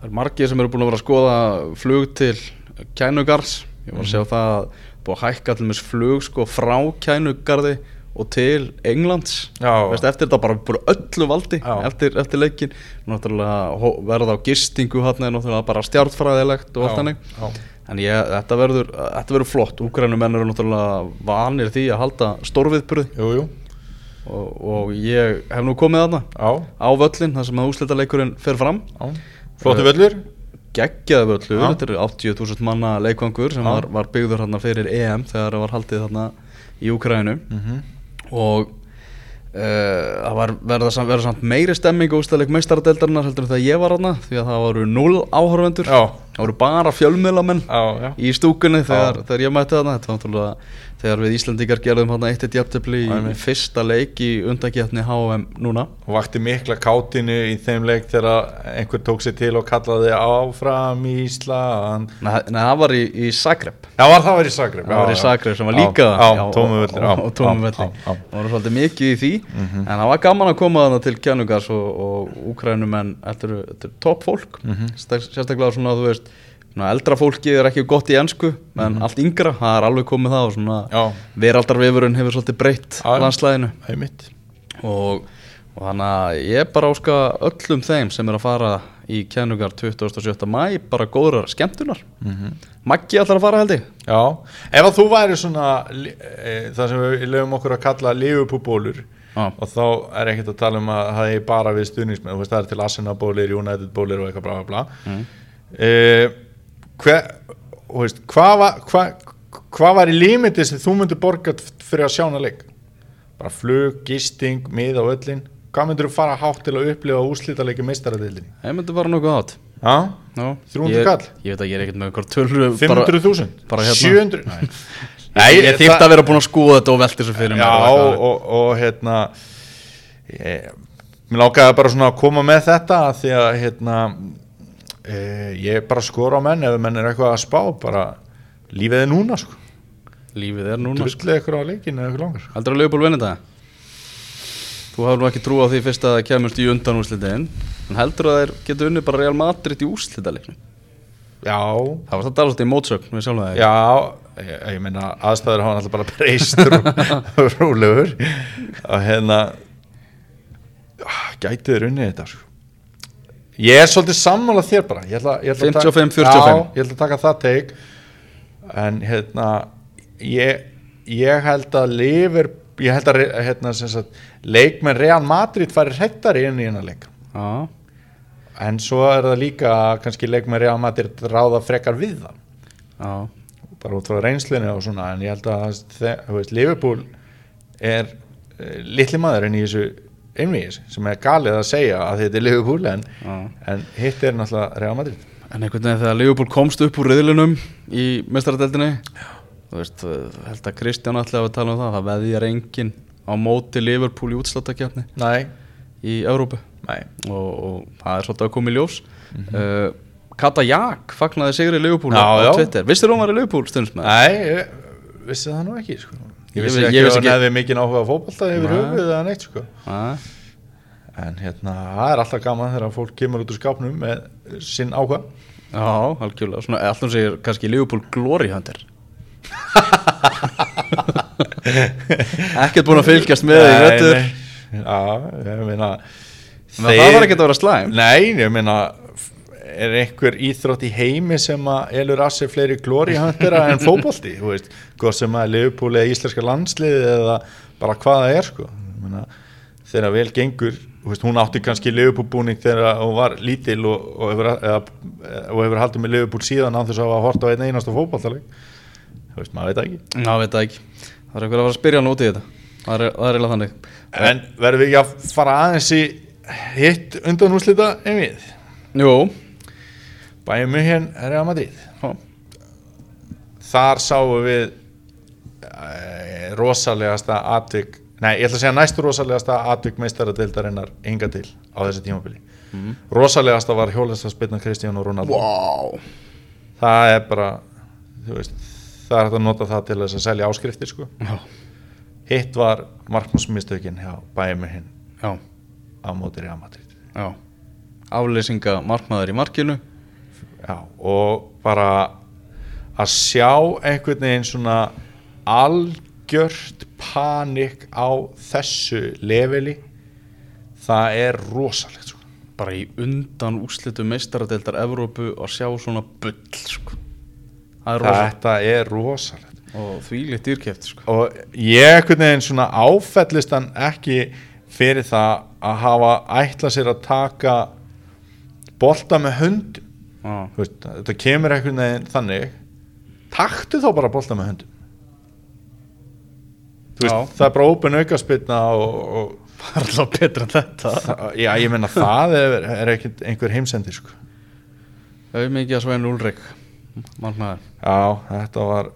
S2: Það er margir sem eru búin að vera að skoða flug til Kænugars ég var að sjá það að búið að hækka allir með flug sko frá kænugarði og til Englands.
S3: Já.
S2: Veist, eftir þetta bara búið öllu valdi
S3: Já.
S2: eftir, eftir leikin verða á gistingu hann bara stjárnfræðilegt og allt hannig en ég, þetta verður þetta verður flott, úgrænumenn eru náttúrulega vanir því að halda stórviðburði.
S3: Jú, jú,
S2: og, og ég hef nú komið þarna
S3: já,
S2: á völlin þar sem að úslitaleikurinn fer fram.
S3: Já. Flottu völlur.
S2: Geggjaði völlur, þetta eru 80.000 manna leikvangur sem var, var byggður hérna fyrir EM þegar það var haldið þarna í Úkrænu
S3: Mhm.
S2: og uh, það var verða samt, verða samt meiri stemming og ústæðleik meistaradeildarinnar heldur en þegar ég var þarna því að það voru 0 áhörvendur það voru bara
S3: já
S2: í stúkunni þegar, þegar ég mætti þarna. Þetta var náttúrulega þegar við Íslandíkar gerðum hérna eitt eitt jafntefli í fyrsta leik í undakefni HM núna.
S3: Og vakti mikla kátinu í þeim leik þegar einhver tók sér til og kallaði áfram í Ísland.
S2: Nei, það var í, í Zagreb.
S3: Já, var það verið í Zagreb
S2: Það var í Zagreb sem var líka
S3: Já, já
S2: og-
S3: tómu völlur
S2: og. Það var svolítið mikið í því
S3: Mhm.
S2: En það var gaman að koma þarna til Kjænugars og, og Þetta eru, þetta eru topp fólk.
S3: Mhm.
S2: Stek- Sérstaklega svona, þú veist svona, Eldra fólki er ekki gott í ensku En allt yngra, það er alveg komið það Og svona veraldarvefurinn hefur svolítið breytt landslæðinu og, og þannig að ég bara áska öllum þeim sem er að fara í Kjænugar 27. mæ bara góðrar skemmtunar.
S3: Mhm.
S2: Maggi ætlar að fara held ég.
S3: Já, ef að þú væri svona e, það sem við lögum okkur að kalla lífupúbólur
S2: Já.
S3: og þá er ekkert að tala um að það er bara við stuðningsmenn, það er til Arsenal bólir, United bólir og eitthvað bla bla bla.
S2: Mm.
S3: e, hver, veist, hvað var hvað hva var í límiti sem þú myndir borga t- fyrir að sjá hana leik bara flug, gisting, mið á öllin hvað myndir þú fara hátt til að upplifa úslita leiki meistaradildinni?
S2: Ég myndi bara nokkuð átt
S3: Já,
S2: Já,
S3: 300
S2: ég,
S3: kall?
S2: Ég veit að ég er ekkert með einhver tölur
S3: 500.000?
S2: bara hérna.
S3: 700? Nei.
S2: Nei, ég, ég þýtti að vera búin að skoða þetta og velta þessu fyrir mér
S3: Já,
S2: og
S3: og, og, og hérna ég, Mér lákaði bara svona að koma með þetta af því að hérna e, ég er bara að skora á menn ef menn er eitthvað að spá bara lífið er núna sko.
S2: Lífið er núna sko.
S3: drullið eitthvað á leikinu eða eitthvað langar.
S2: Heldur að Leopold vinna þetta? Þú hafði nú ekki trú á því fyrst að það kemurst í undan úrslitin En heldur að þeir getur unni bara Real Madrid í úrslitaleiknum?
S3: Já,
S2: Það var þetta alveg svolítið í mótsögn við sjálfum það
S3: já ég, ég meina aðstæður hafa alltaf bara breyst rú, rúlegur. Og hérna gætið er unnið þetta sko Ég er svolítið sammála þér bara. Ég ætla, ég ætla að taka-
S2: 55, 45.
S3: Já, ég ætla að taka það teik En hérna Ég, ég held að lifir Ég held að hérna, sagt, leikmenn Real Madrid færi hrettari inn í hennar leik.
S2: Já,
S3: En svo er það líka kannski leikmenn Real Madrid ráða frekar við það.
S2: Já,
S3: bara út frá reynslunni og svona en ég held að þú veist, Liverpool er uh, litli maðurinn í þessu einvíðis sem er galið að segja að þetta er Liverpool en, en hitt er náttúrulega Real Madrid.
S2: En einhvern veginn þegar Leopold komst upp úr riðlunum í mestaradeldinni Þú veist, uh, held að Kristján ætlaði að tala um það Það veðjar enginn á móti Liverpool í útslátakefni í Európu og, og það er svolítið að koma í ljós. Uh, Kata Jak fagnaði sigri Leopold
S3: Já,
S2: á. Twitter. Vissir hún var í Leopold stundsmæð?
S3: Nei, ég vissi það nú ekki sko.
S2: Ég
S3: vissi
S2: vi-
S3: ekki að hann hefði mikið áhuga á fótbolta yfir höfuð eða neitt sko. En hérna, það er alltaf gaman þegar fólk kemur út úr skápnum með sinn áhuga.
S2: Já, algjörlega. Svona, alltaf segir kannski Leopold Glory Hunter. Ekkert búin að fylgjast með því vettur.
S3: Já, ég meina
S2: Það var ekkert að vera slæm
S3: Nei, ég meina er einhver íþrótt í heimi sem að elur að sér fleiri glórihandera en fótbolti, þú veist, hvað sem að Leopold eða íslenska landsliði eða bara hvað það er, sko. Ég meina, þegar vel gengur, veist, hún átti kannski Leopold búning þegar hún var lítil og, og, hefur, eða, og hefur haldið með Leopold síðan án þess að hafa hort á einn einasta fótboltaleg þú veist, maður veit ekki.
S2: Já, veit ekki. Það er einhver að fara að spyrja hann út í þetta. Það er, er eiginlega þannig.
S3: En verðum við ekki að fara aðeins í hitt undan úrslita einvið
S2: Jú,
S3: Við hér Real Madrid.
S2: Já,
S3: þar sáum við e, rosalegasta atvik nei, ég ætla að segja næstu rosalegasta atvik meistaradeildarinnar enga til á þessu tímabili.
S2: Mhm.
S3: rosalegasta var hjólastarspilna Kristján og Ronaldo.
S2: Vá.
S3: Það er bara veist, það er hægt að nota það til þess að selja áskriftir sko. Hitt var markmannsmistökin hjá hinn
S2: já,
S3: á móti Real Madrid.
S2: Já. Afleysinga markmaður í markinu
S3: Já, og bara að sjá einhvern veginn svona algjört panik á þessu leveli það er rosalegt sko.
S2: bara í undan úslitu meistaradeildar Evrópu að sjá svona bull sko. það er rosa
S3: þetta er rosalegt
S2: og því litt dýrkeft sko.
S3: og ég einhvern veginn svona áfellist hann ekki fyrir það að hafa ætla sér að taka bolta með. Þú veist, þetta kemur einhvern veginn þannig taktu þá bara bolta með höndum. Veist, það er bara ópen aukaspilna og, og
S2: það er alltaf betra en þetta.
S3: Það, já, ég menna það er, er ekkert einhver heimsendir sko.
S2: auð mikið að Svein Ulrik mannmaður.
S3: Já, þetta var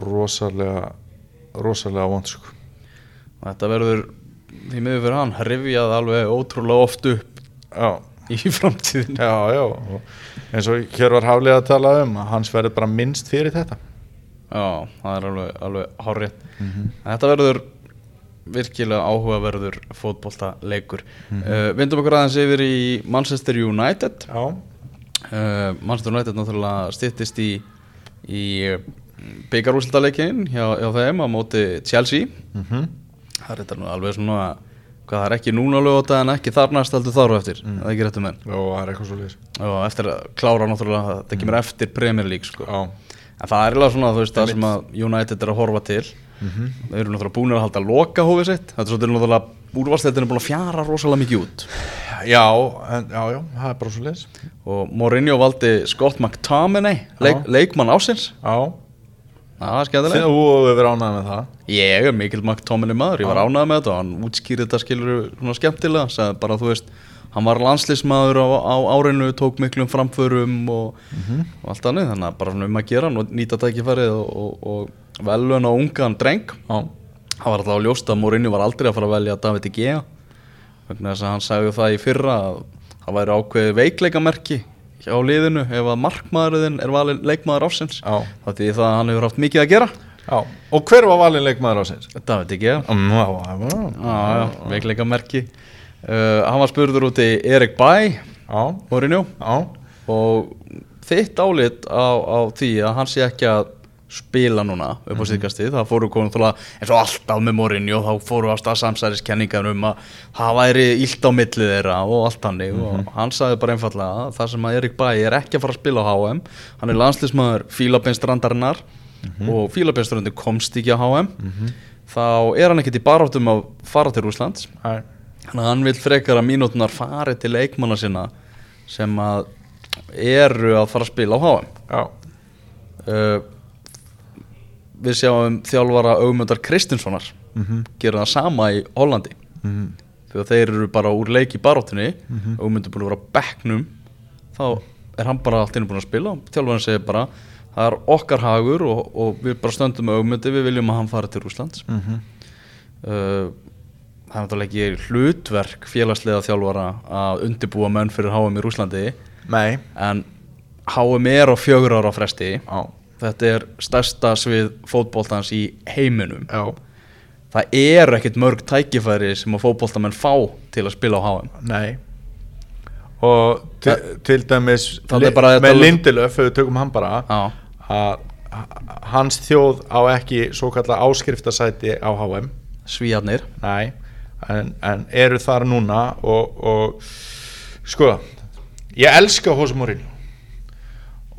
S3: rosalega rosalega vond sko.
S2: og þetta verður því miður fyrir hann rifjað alveg ótrúlega oft upp.
S3: Já,
S2: í framtíðin
S3: já, já eins og hér var haflega að tala um að hans verður bara minnst fyrir þetta.
S2: Já, það er alveg, alveg hárið Þetta verður virkilega áhugaverður fótbolta leikur uh, Vindum okkur aðeins yfir í Manchester United.
S3: Já,
S2: uh, Manchester United náttúrulega styttist í, í byggarúsildaleikinn hjá, hjá þeim á móti Chelsea.
S3: Mhm.
S2: Það er þetta nú alveg svona hvað það er ekki núna lögóta en ekki þar næst heldur þar og eftir, mm. það er ekki réttum enn
S3: Já, það er eitthvað svo lýs
S2: og eftir að klára náttúrulega þetta kemur eftir Premier League sko. En það er eiginlega svona þú veist það sem að United er að horfa til.
S3: Mhm.
S2: þau eru náttúrulega búin að halda loka hófið sitt. Þetta er svolítið náttúrulega úrvarsleitin er búin að fjara rosalega mikið út.
S3: Já, en, já, já, það er bara svo lýs
S2: og Mourinho valdi Scott McTominay leik, leikmann ásins
S3: Já,
S2: það er skemmtileg
S3: þú hefur verið ánægð með það?
S2: Ég er mikil McTominay maður, ég var ánægð með þetta og hann útskýrði þetta skilur skemmtilega sagði bara þú veist, hann var landslismadur á, á árinu, tók miklum framförum og, og allt annað þannig að bara svona um að gera hann og nýta tækifærið og, og, og velun á ungan dreng. Það var alltaf ljóst að Mourinho var aldrei að fara að velja David De Gea vegna þess að hann sagði það í fyrra að það væri ákveðið veikleikamerki hjá liðinu ef að markmaðurinn er valin leikmaður ásins það því það að hann hefur haft mikið að gera.
S3: Já. Og hver var valin leikmaður á
S2: De Gea
S3: Já, já, já.
S2: Já, já, veikleikamerki. Uh, Hann var spurður út í Erik Bæ
S3: já,
S2: og þitt álit á, á því að hann sé ekki að spila núna upp á síðkastið, það fóru konum þóla eins og alltaf með Mourinho, þá fóru á stað samsæriskenningar um að það væri illt á millið þeirra og allt hannig og hann sagði bara einfallega að það sem að Erik Bæ er ekki að fara að spila á HM hann er landslýsmaður Fílabeinstrandarinnar og Fílabeinstrandin komst ekki á HM þá er hann ekkert í baráttum að fara til að hann vil frekar að mínútunar fari til leikmanna sinna sem að eru að fara að spila á HM.
S3: já,
S2: Uh, við sjáum þjálfara augmyndar Kristinssonar
S3: mhm,
S2: gera það sama í Hollandi.
S3: Mhm.
S2: Þegar þeir eru bara úr leik í baróttunni mm augmyndur búin að vera á bekknum þá er hann bara allt einu búin að spila þjálfarinn segir bara það er okkar hagur og, og við bara stöndum með augmyndi við viljum að hann fari til Rúslands
S3: mhm.
S2: uh, það er náttúrulega ekki hlutverk félagslega þjálfara að undirbúa menn fyrir HM í Rúslandi
S3: Nei,
S2: en HM er á fjögur ára fresti.
S3: Já,
S2: þetta er stærsta svið fótboltans í heiminum.
S3: Já.
S2: Það eru ekkert mörg tækifæri sem að fótboltamenn fá til að spila á HM
S3: Nei. Og til, til dæmis
S2: er að
S3: með Lindelöf, við tökum hann bara að hans þjóð á ekki svo kalla áskriftasæti á HM
S2: svíjarnir
S3: Nei, en, en eru þar núna og, og sko, ég elska Jose Mourinho.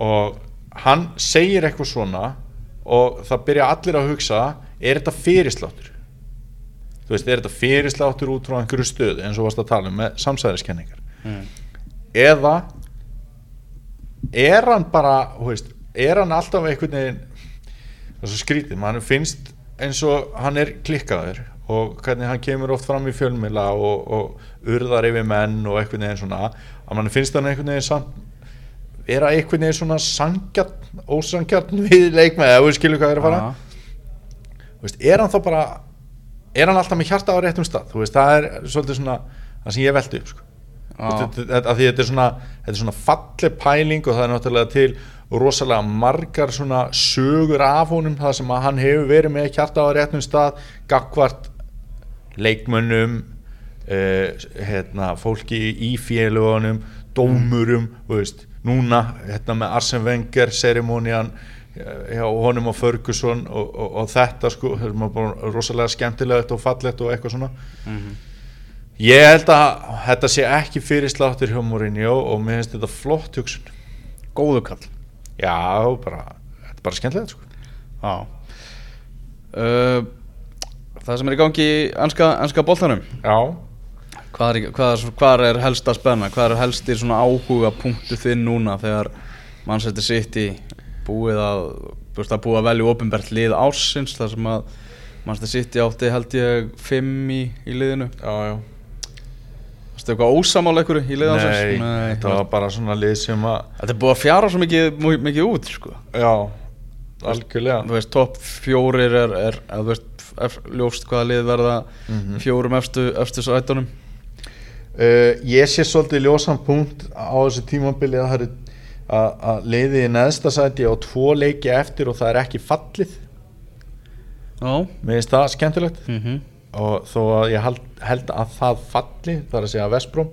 S3: Og hann segir eitthvað svona og það byrja allir að hugsa er þetta fyrirsláttur þú veist, er þetta fyrirsláttur út frá einhverju stöðu eins og varst að tala um með samsæðiskenningar
S2: mm.
S3: eða er hann bara veist, er hann alltaf einhvern veginn það er svo skrítið, mann finnst eins og hann er klikkaður og hvernig hann kemur oft fram í fjölmila og, og urðar yfir menn og einhvern veginn svona að mann finnst hann einhvern veginn samt vera einhvern veginn svona sangjarn, ósangjarn við leikmenn eða þú skilur hvað ég er að fara. Veist, er hann þá bara er hann alltaf með hjarta á réttum stað? Veist, það er svolítið svona það sem ég veldi upp sko. Þetta- er svona, þetta er svona falleg pæling og það er náttúrulega til rosalega margar svona sögur af honum það sem að hann hefur verið með hjarta á réttum stað gagvart leikmönnum uh, hérna, fólki í félugunum dómurum, þú veist núna hérna með Arsene Wenger, ceremonían hjá honum og Ferguson og, og, og þetta sko rosalega skemmtilegt og fallegt og eitthvað svona. Ég held að þetta sé ekki fyrir sláttur hjá Mourinho og mér finnst þetta flott hugsun.
S2: Góðu kall.
S3: Já, bara, þetta er bara skemmtilegt sko.
S2: Já. Uh, Það sem er í gangi anska, anska boltanum.
S3: Já,
S2: hvað er, hvað, er, hvað er helst að spenna? Hvað er helst í svona áhuga punktu þinn núna þegar Manchester City búið að að búið að velja ofinbært lið ársins þar sem að Manchester City átti held ég fimm í, í liðinu?
S3: Já, já.
S2: Þú veist, eitthvað ósamála ykkur í lið ársins?
S3: Nei, þetta var bara svona lið sem að
S2: Þetta er búið að fjara svo mikið, mikið út sko.
S3: Já, algjörlega.
S2: Þú veist, topp fjórir er, er veist, ef, ljóst hvaða lið verða
S3: Mhm.
S2: fjórum efstu, efstu sætunum
S3: uh, Ég sé svolítið ljósan punkt á þessu tímabili að, það eru- að, að leiði í neðsta sæti á tvo leiki eftir og það er ekki fallið
S2: Já
S3: Mér finnst það skemmtilegt
S2: mm
S3: og þó að ég held, held að það falli þar að segja Vestbróm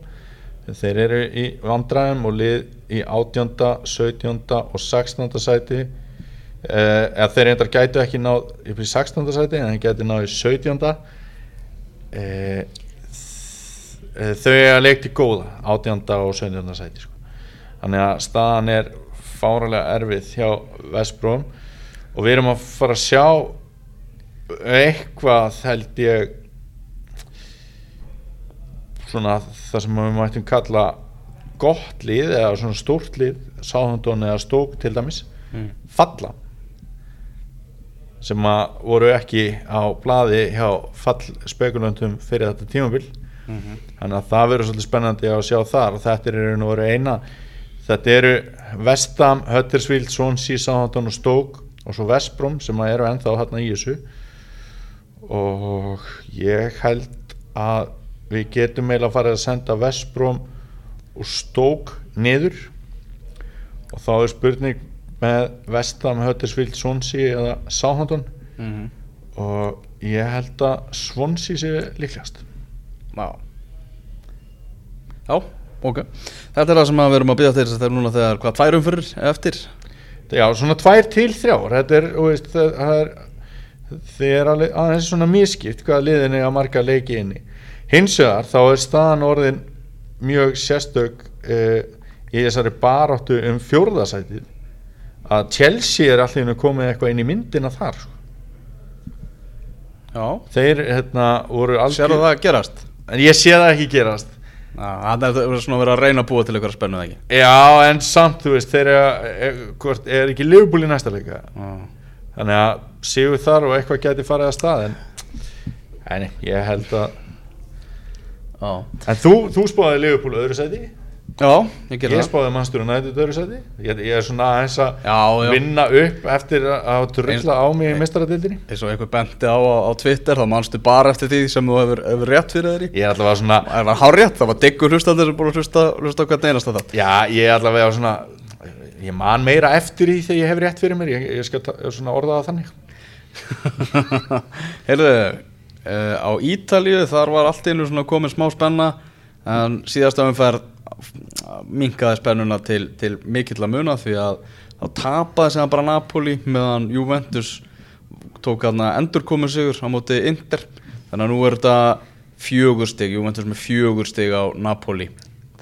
S3: þeir eru í vandræðum og lið í 18., 17. og 16. sæti eh, eða þeir reyndar gætu ekki náð upp í 16. sæti en þeir gætu náð í 17. Eh, þ- eh, þau er að leikti góða 18. og 17. sæti sko. þannig að staðan er fáralega erfið hjá Vestbróm og við erum að fara að sjá eitthvað held ég svona það sem við mættum kalla gott lið eða svona stórt lið Sáhandón eða Stók til dæmis
S2: Mm.
S3: falla sem að voru ekki á blaði hjá fallspekulöntum fyrir þetta tímabil
S2: Mhm.
S3: þannig að það verður svolítið spennandi að sjá þar og þetta er raun og veru eina þetta eru Vestam, Huddersfield, Swansea, Southampton og Stoke og svo Vestbrom sem eru ennþá hérna í þessu og ég held að við getum eiginlega að fara að senda Vestbrom og Stoke niður og þá er spurning með Vestam, Huddersfield, Swansea eða Southampton
S2: Mhm.
S3: og ég held að Swansea sé líklegast
S2: Já Já, ok. Þetta er það sem að við erum að byggja til að það er núna þegar hvað tvær umfyrir eftir?
S3: Já, svona tvær til þrjár. Þetta er, veist, það, er alveg aðeins svona miskipt hvaða liðin er að marga leiki inni. Hins vegar þá er staðan orðin mjög sérstök uh, í þessari baráttu um fjórðasætið að Chelsea er allir komið eitthvað inn í myndina þar sko.
S2: Já.
S3: Þeir hérna voru
S2: Sérðu það gerast?
S3: En ég sé það ekki gerast.
S2: Það er svona að vera að reyna að búa til ykkur að spennu það ekki?
S3: Já en samt þú veist þeir er, er, ekki Liverpool í næsta leika
S2: Já,
S3: þannig að séu þar og eitthvað geti farið að stað en Nei, ég held að
S2: já,
S3: En þú, þú spáði Liverpool öðru sæti
S2: já. Ég ger
S3: Ég
S2: það.
S3: spáði Manchester United öðru sæti. Ég, ég er svona aðeins að vinna upp eftir að- að drulla á mig í mestaradildinni
S2: eins og einhver bendi á, á Twitter þá manstu bara eftir því sem þú hefur, hefur rétt fyrir þeirri
S3: Ég er allavega svona
S2: Það var hár rétt, það var diggur hlustandi sem búin að hlusta, hlusta á hvern einasta það
S3: Já, ég er allavega svona Ég man meira eftir því þegar ég hef rétt fyrir mér. Ég, ég skal svona orða það þannig.
S2: Heyrðu, uh, á Ítalíu þar var allt einu svona komin smá spenna en síðasta umferð minkaði spennuna til, til mikill að muna því að þá tapaði sem bara Napoli meðan Juventus tók hann endurkomin sigur á móti Inter. Þannig að nú er þetta fjögur stig, Juventus með fjögur stig á Napoli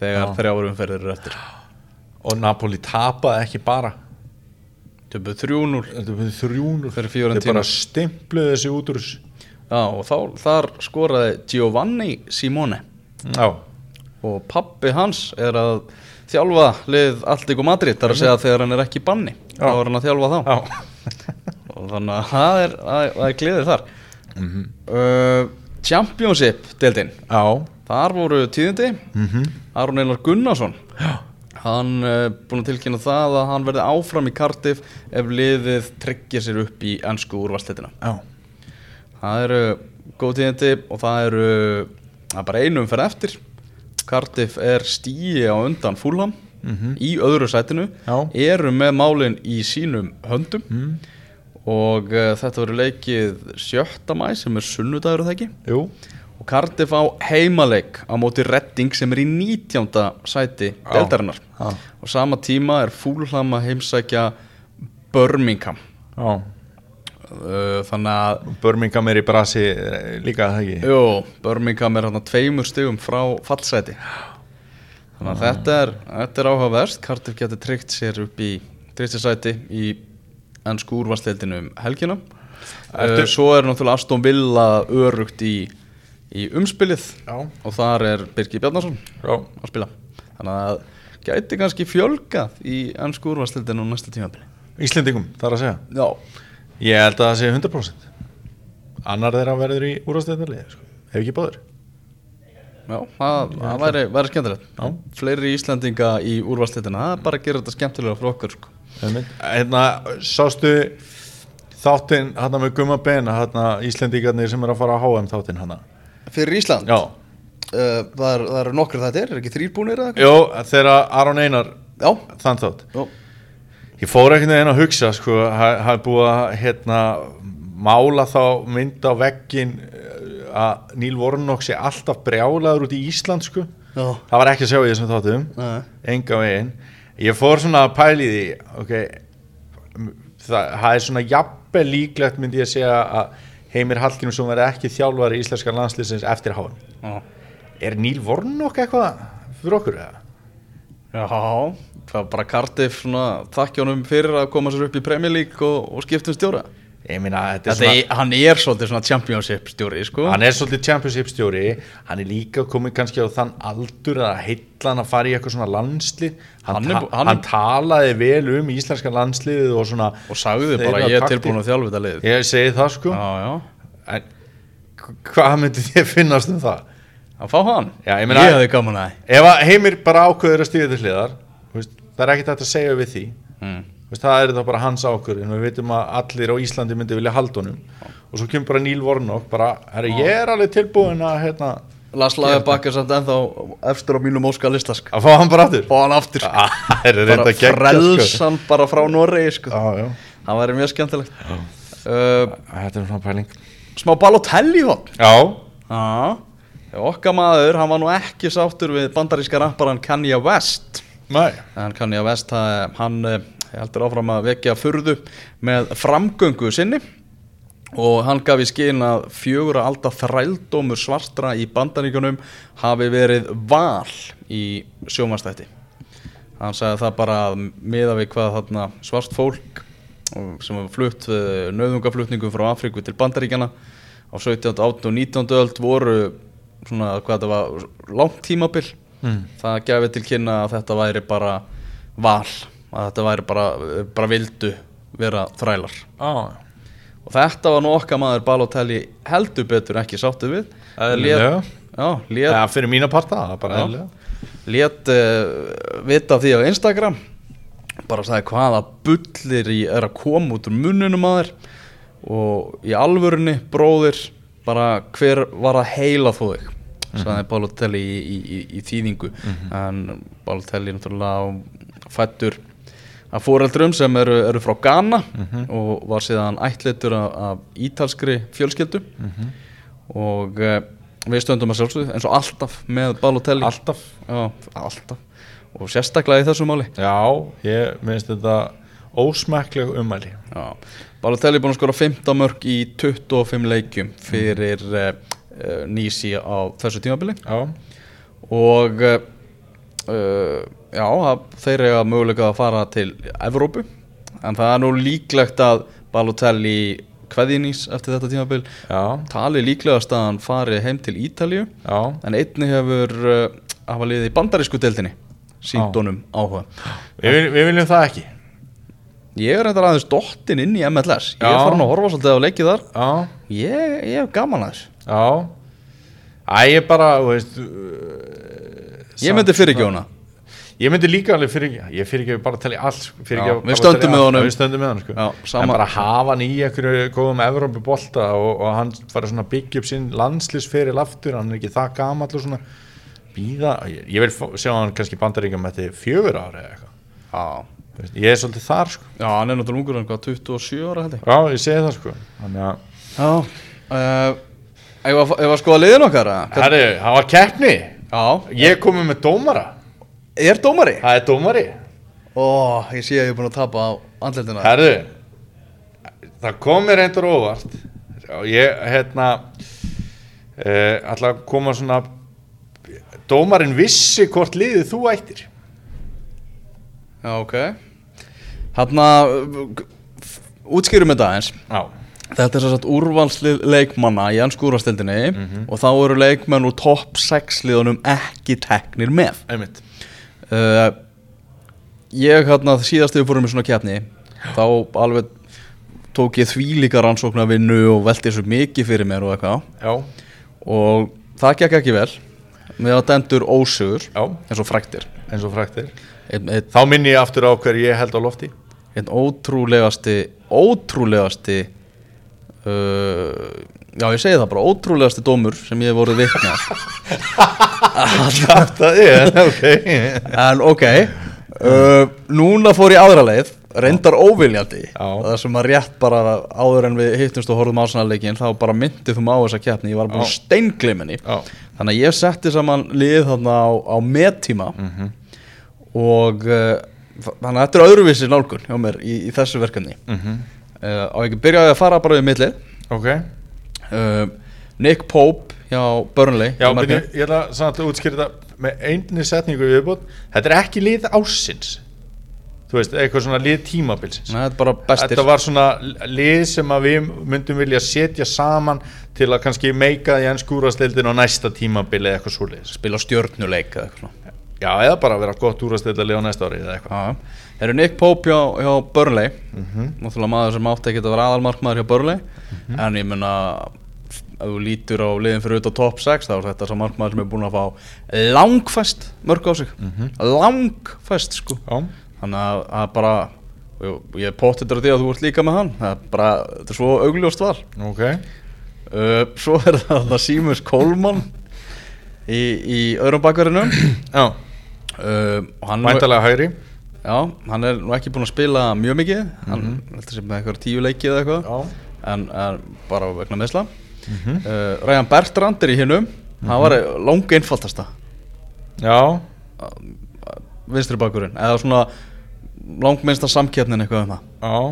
S2: þegar
S3: Já.
S2: þrjáður umferðir eru eftir.
S3: Og Napoli tapaði ekki bara.
S2: Töpuð 3-0
S3: Þetta er þrjúnur
S2: Fyrir
S3: Þetta
S2: Fiorentina.
S3: bara stimpluði þessi út úr
S2: Já, og þá, þar skoraði Giovanni Simone.
S3: Já,
S2: og pappi hans er að þjálfa lið Alltík og Madrid þar að segja þegar hann er ekki banni. Þá
S3: Já.
S2: er hann að þjálfa þá.
S3: Já.
S2: Og þannig að það er, það er, er gleðið þar.
S3: Mhm.
S2: uh, Championship deildin.
S3: Já.
S2: Þar voru tíðindi.
S3: Mhm.
S2: Aron Einar Gunnarsson. Hann uh, búin að tilkynna það að hann verði áfram í Cardiff ef liðið tryggja sér upp í ennsku úrvarsleitina
S3: Já.
S2: Það eru góð tíðindi og það eru er bara einum fyrir eftir Cardiff er stíi á undan Fulham
S3: Mhm.
S2: í öðru sætinu
S3: Já.
S2: eru með málin í sínum höndum
S3: mm.
S2: og uh, þetta verður leikið 7. mæ sem er sunnudagur er það ekki
S3: Jú
S2: og Cardiff á heimaleik á móti Redding sem er í 19. sæti
S3: Já.
S2: og sama tíma er Fulham að heimsækja Birmingham
S3: Já,
S2: Þannig að
S3: Birmingham er í brasi eh, líka það ekki?
S2: Jú, Birmingham er hérna tveimur stigum frá fallseti Þannig að þetta er, er áhugaverst. Cardiff getur tryggt sér upp í tristisæti í ennsku úrvarsleildinu um helgina.
S3: Ertu-
S2: uh, Svo er náttúrulega Aston Villa örugt í, í umspilið.
S3: Já,
S2: og þar er Birgir Bjarnason
S3: já,
S2: að spila. Þannig að gæti kannski fjölgað í ennsku úrvarsleildinu næsta tímabili.
S3: Íslendingum, það er að segja.
S2: Já,
S3: Ég held að það sé 100% Annar þeirra verður í úrastæðinarlið sko. Ef ekki báður
S2: Já, það, væri, væri skemmtilegt.
S3: Já.
S2: Fleiri Íslandinga í úrvarsleitina Það er bara að gera þetta skemmtilega fyrir okkur sko.
S3: Hérna, sástu þáttinn hérna með Gumma Ben hérna Íslendingarnir sem er að fara á HM þáttinn hérna?
S2: Fyrir Ísland?
S3: Já,
S2: Uh, það, er, það eru nokkur þetta er, er ekki þrýrbúnir eða
S3: Jó, þegar Aron Einar
S2: Já,
S3: þann þátt.
S2: Já,
S3: Ég fór ekkert veginn að hugsa sko, það er búið að hérna, mála þá mynd á veggin eh, að Níl Vornokk sé alltaf brjálaður út í Ísland sko. það var ekki að sjá í þessum þáttum enga veginn. Ég fór svona að pæli því ok, það, það er svona jafnvel líklegt myndi ég að segja að Heimir Hallgrímsson verði ekki þjálfari íslenska landsliðsins eftir háan
S2: já.
S3: Er Níl Vornokk eitthvað fyrir okkur eða?
S2: Já, var bara Cardiff svona þakkjónum fyrir að koma sér upp í Premier League og, og skiptum stjóra?
S3: Ég meina þetta er
S2: Þetta
S3: svona
S2: er, hann er svolítið svona championship stjóri, sko.
S3: Hann er svolítið championship stjóri. Hann er líka komið kannski á þann aldur að heilla hann að fara í eitthvað svona landslið hann,
S2: Hann er
S3: ta
S2: bú- hann er-
S3: hann talaði vel um íslenska landsliðið og svona
S2: Og sagði bara, ég er tilbúin að þjálfa þetta lið
S3: ég segi það sko.
S2: Já, já,
S3: en hvað myndi þið finnast um það?
S2: Að fá hann?
S3: Já, ég meina-
S2: Ég hefði gaman að
S3: ef heimir bara ákveður að stíða til hliðar veist, það er ekkert að segja við því.
S2: Mm.
S3: Veist, það er þá bara hans ákvörðin og við veitum að allir á Íslandi myndi vilja halda honum. Og svo kemur bara Níl Vornokk bara, herri, ég er alveg tilbúin að hérna,
S2: Lars Lagerbakk er samt ennþá efstur á mínum óska listask
S3: að fá hann bara aftur?
S2: Fá hann aftur, sko
S3: Það er reynda
S2: Bara
S3: gegja sko.
S2: frelsan bara frá Noregi, sko.
S3: Já, já,
S2: Það væri mjög skemmtilegt. Uh,
S3: þetta er svona pæling.
S2: Smá Balotelli hótt
S3: Já,
S2: Já, okkar maður, hann var nú ekki sáttur við bandaríska rapparan Kanye West
S3: næ,
S2: en Kanye West, hann eh, heldur áfram að vekja furðu með framgöngu sinni og hann gaf í skinn að fjögura alda þrældómur svartra í bandaríkunum hafi verið val í sjómanstætti hann sagði það bara að miða við hvað þarna svart fólk sem var flutt eh, nauðungaflutningum frá Afríku til bandaríkjana á 17. 18. og 19. öld voru svona hvað þetta var langt tímabil
S3: Mm.
S2: það gefi til kynna að þetta væri bara val að þetta væri bara, bara vildu vera þrælar.
S3: Á,
S2: og þetta var nú okkar maður Balotelli heldur betur ekki sáttu við.
S3: Eðlilega.
S2: Já,
S3: fyrir mína parta, það er bara
S2: Já.
S3: eðlilega.
S2: Lét uh, vita af því á Instagram. Bara sagði hvaða bullir í er að koma út úr munnunum að þér. Og í alvörunni bróðir bara hver var að heila þú þig sagði Balotelli í, í, í, í þýðingu. En Balotelli náttúrulega fættur af fóreldrum sem eru, eru frá Ghana og var síðan ættleitur af, af ítalskri fjölskyldu. Og uh, við stöndum að sjálfsögðu eins og alltaf með Balotelli.
S3: Alltaf.
S2: Já, alltaf. Og sérstaklega í þessu máli.
S3: Já, ég minnst þetta ósmekkleg umæli
S2: Já, Balotelli er búin að skora 15 mörg í 25 leikjum fyrir uh, uh, Nísi á þessu tímabili.
S3: Já,
S2: og uh, uh, já, þeir eiga möguleika að fara til Evrópu. En það er nú líklegt að Balotelli kveðinís eftir þetta tímabil.
S3: Já,
S2: tali líklegast að hann fari heim til Ítalíu.
S3: Já.
S2: En einni hefur hafa liðið í bandarísku
S3: Já.
S2: honum áhuga.
S3: Við, við viljum það ekki.
S2: Ég er reyndar aðeins dottin inn í MLS ég er farin að horfa svolítið á leikið þar.
S3: Já,
S2: ég, ég hef gaman að þessu
S3: já. Æ, ég bara, þú veist uh,
S2: ég myndi fyrir ekki hana.
S3: Ég myndi líka alveg fyrir ekki Ég fyrir ekki bara að í allt
S2: við stöndum með honum.
S3: Við stöndum með honum sko.
S2: Já,
S3: En bara hafa hann í einhverju góðum Evrópu bolta og, og hann fara svona byggja upp sinn landslýsferil aftur, hann er ekki það gamall og svona. Býða, ég, ég vil sjá hann kannski bandaríkjum eftir fjögur ári eða eitthvað.
S2: Já.
S3: Ég er svolítið þar sko.
S2: Já, hann er náttúrulega ungur hann hvað 27 ára held ég.
S3: Já, ég segi það sko. Þannig að,
S2: já uh, ef að, skoða liðin okkar
S3: herri, það var keppni.
S2: Já,
S3: Ég komið með dómara.
S2: Er dómari?
S3: Það er dómari.
S2: Ó, ég sé að ég er búin að tapa á andletina
S3: Herðu Það kom mér eindur óvart. Ég, hérna uh, ætla að koma svona dómarinn vissi hvort liðið þú ættir.
S2: Já, ok. Þarna útskýrum þetta eins
S3: Já,
S2: Þetta er svo sagt úrvalslið leikmanna í anskúrastildinni og þá eru leikmenn úr topp 6 liðunum ekki teknir með. Uh, Ég hérna síðast þegar við fórum í svona keppni þá alveg tók ég því líka rannsóknarvinnu og velti svo mikið fyrir mér og eitthvað.
S3: Já,
S2: og það gekk ekki vel með að dendur ósugur
S3: já,
S2: eins og fræktir.
S3: Eins og fræktir.
S2: Einn, einn,
S3: Þá minni ég aftur á hver ég held á lofti.
S2: Einn ótrúlegasti ótrúlegasti uh, já ég segi það bara ótrúlegasti dómur sem ég hef voruð vitna
S3: Það er, ok.
S2: En ok uh, núna fór ég aðra leið reyndar óviljandi. Það sem að rétt bara áður en við hittumst og horfum ásanarleikin þá bara myndið þú maður þessa keppni. Ég var bara steingliminni þannig að ég setti saman lið þarna á, á mettíma.
S3: Mhm.
S2: og uh, þannig að þetta er öðruvísi nálgun hjá mér í, í þessu verkefni.
S3: Mhm,
S2: uh, og ég byrjaði að fara bara við millið
S3: ok.
S2: Uh, Nick Pope hjá Burnley
S3: Já,
S2: Markið.
S3: ég ætla samt að útskýra þetta með einni setningu viðbútt Þetta er ekki lið ársins. Þú veist, eitthvað svona lið tímabilsins.
S2: Nei, þetta
S3: Þetta var svona lið sem að við myndum vilja setja saman til að kannski meika því ennskúrastildin á næsta tímabili eitthvað svoleiðis.
S2: Spila stjörnuleik eða eitthvað.
S3: Já, eða bara vera gott úrastildalið á næsta ári eða eitthvað.
S2: Þeir eru Nick Pope hjá, hjá Burnley.
S3: Mhm.
S2: náttúrulega maður sem átti ekki að vera aðalmarkmaður hjá Burnley. En ég menna ef þú lítur á liðin fyrir auðvitað top 6 þá er þetta sá markmaður sem er búin að fá langfæst mörg á sig. Langfæst sko.
S3: Já,
S2: þannig að, að bara ég potið þetta því að þú ert líka með hann. Það er bara, þetta er svo augljóst var
S3: ok.
S2: Uh, svo er það það Símus Kólmann í, í öðrum bakverðinum.
S3: Já,
S2: uh, hann,
S3: væntalega hægri.
S2: Já, hann er nú ekki búinn að spila mjög mikið. Hann heldur sem með eitthvað tíu leiki eða eitthvað. En, bara vegna meðsla
S3: Mhm.
S2: uh, Ræjan Bertrand er í hinnum hann var langa einfaldasta.
S3: Já,
S2: vinstri bakurinn eða svona langminnsta samkeppnin eitthvað um það.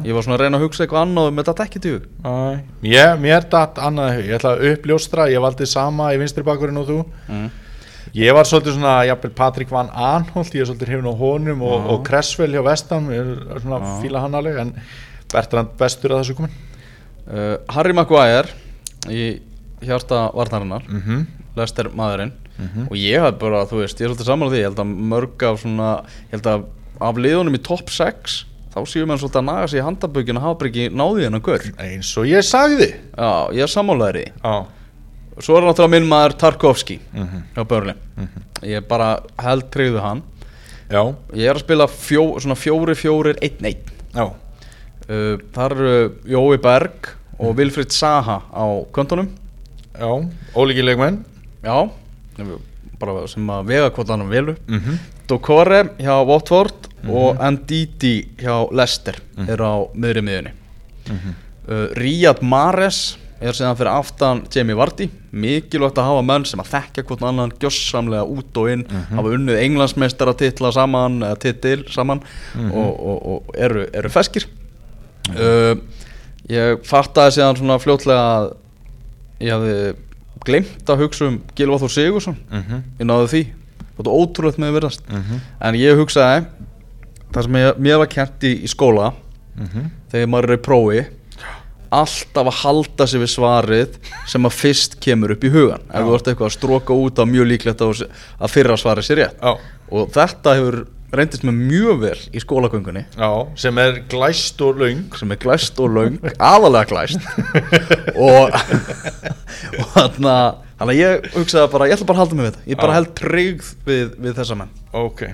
S2: Ég var svona að reyna að hugsa eitthvað annað með þetta ekki tíu
S3: Mér datt annað Ég ætla að uppljóstra, ég valdi sama í vinstri bakurinn og þú.
S2: Mm.
S3: Ég var svolítið svona, jafnvel Patrik Van Anholt Ég er svolítið hefinn á honum og, og Cresswell hjá Vestam Ég er svona
S2: Já.
S3: fíla hann alveg En Bertrand bestur að þessu komin
S2: uh, Harry Maguire í hjarta varnarinnar
S3: mm -hmm.
S2: Lester maðurinn og ég hafði bara, þú veist, ég er svolítið saman á því ég held að mörg af svona ég held að af liðunum í topp 6 þá séum við svolítið að naga sig í handabökin og hafa ekki náðið hennar gaur.
S3: Eins og ég sagði.
S2: Já, ég er sammálaður í því.
S3: Já,
S2: svo er náttúrulega minn maður Tarkovski
S3: Mhm.
S2: hjá Börli ég bara held tryggðu hann.
S3: Já,
S2: ég er að spila fjó, svona fjóri fjórir einn einn. Uh, þar eru Jói Berg og Vilfrid Saha á kontunum
S3: Já, ólíki leikmenn.
S2: Já, bara sem að vega hvort hann velu
S3: mm -hmm.
S2: Dokore hjá Watford og Ndidi hjá Leicester eru á miðri miðunni uh, Riyad Mahrez er síðan fyrir aftan Jamie Vardy. Mikilvægt að hafa menn sem að þekkja hvort annan gjössamlega út og inn. Hafa unnið englandsmeistara titla saman eða titil saman og, og, og eru, eru feskir uh, ég fattaði síðan svona fljótlega að ég hafði glemt að hugsa um Gilvað Þór Sigursson
S3: Mhm.
S2: ég náði því. Þetta er ótrúlegt með að virðast. En ég hugsaði það sem ég, mér var kent í, í skóla
S3: Mhm.
S2: þegar maður er í prófi alltaf að halda sig við svarið sem að fyrst kemur upp í hugan ef þú ert eitthvað að stróka út á mjög líklegt að, að fyrra svarið sér rétt.
S3: Já,
S2: og þetta hefur reyndist með mjög vel í skólagöngunni.
S3: Já, sem er glæst og löng.
S2: Sem er glæst og löng aðalega glæst. Og þannig að ég hugsaði bara, ég ætla bara að halda mig við þetta. Ég bara held tryggð við, við þessa menn.
S3: Ok,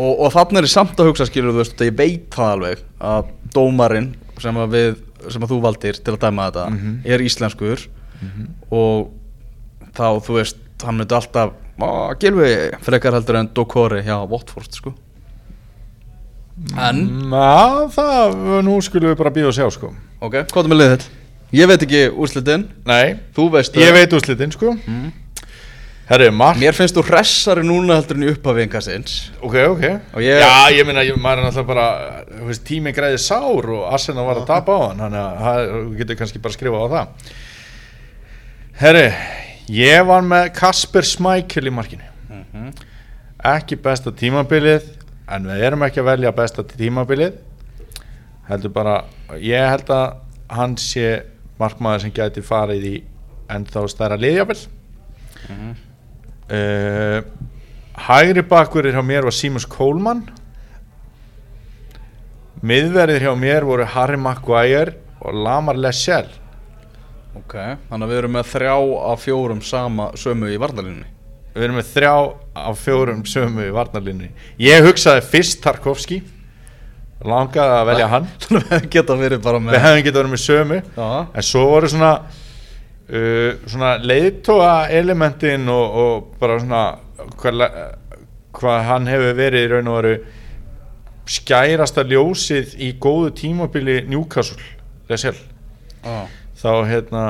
S2: og, og þannig er ég samt að hugsa skilur þú veist, ég veit það alveg að dómarinn sem að, við, sem að þú valdir til að dæma þetta
S3: Mhm.
S2: er íslenskur og þá þú veist, hann myndi alltaf að gilvi frekar heldur en Dokori hjá Watford sko. En,
S3: Já, það, nú skulum við bara býða og sjá sko.
S2: Ok, hvað er með liðið þitt? ég veit ekki úrslitin,
S3: Nei,
S2: þú veist
S3: ég veit úrslitin sko.
S2: Mm.
S3: Herru, mark
S2: Mér finnst þú hressari núna heldur en í upphafi engasins
S3: Ok, ok.
S2: Ég-
S3: Já, ég ég, maður er náttúrulega bara veist, tíminn græði sár og Arsenal var að tapa á hann þannig að þú getur kannski bara skrifað á það. Herri, ég var með Kasper Schmeichel í markinu. Ekki besta tímabilið en við erum ekki að velja besta tímabilið. Heldur bara ég held að hann sé markmaður sem gæti farið í ennþá stærra liðjafel uh, hægri bakverðir hjá mér var Símus Kólmann miðverðir hjá mér voru Harry Maguire og Lamar Lessell.
S2: Ok, þannig að við erum með þrjá af fjórum sama sömu í varnalínunni
S3: við erum með þrjá af fjórum sömu í varnarlinni ég hugsaði fyrst Tarkovski. Langaði að velja hann.
S2: Við geta verið bara með
S3: við hefum getað verið með sömu.
S2: Já,
S3: en svo voru svona uh, svona leiðtóa elementin og, og bara svona hvað, hvað hann hefur verið í raun og veru skærasta ljósið í góðu tímabili Newcastle Lessell
S2: já,
S3: þá hérna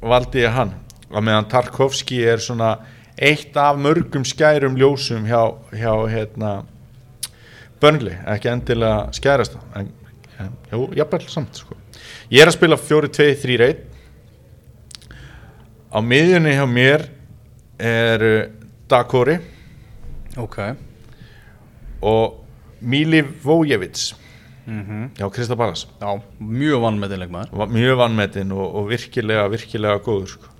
S3: valdi ég hann. Og meðan Tarkovski er svona eitt af mörgum skærum ljósum hjá, hjá hérna Burnley, ekki endilega skærasta en, en jú, jafnvel samt sko. ég er að spila 4-2-3-1 á miðjunni hjá mér er Dakori
S2: ok.
S3: og Mili Vojevits
S2: mm
S3: hjá Krista Ballas
S2: Já, mjög vannmetileg maður
S3: var mjög vannmetinn og, og virkilega, virkilega góður sko.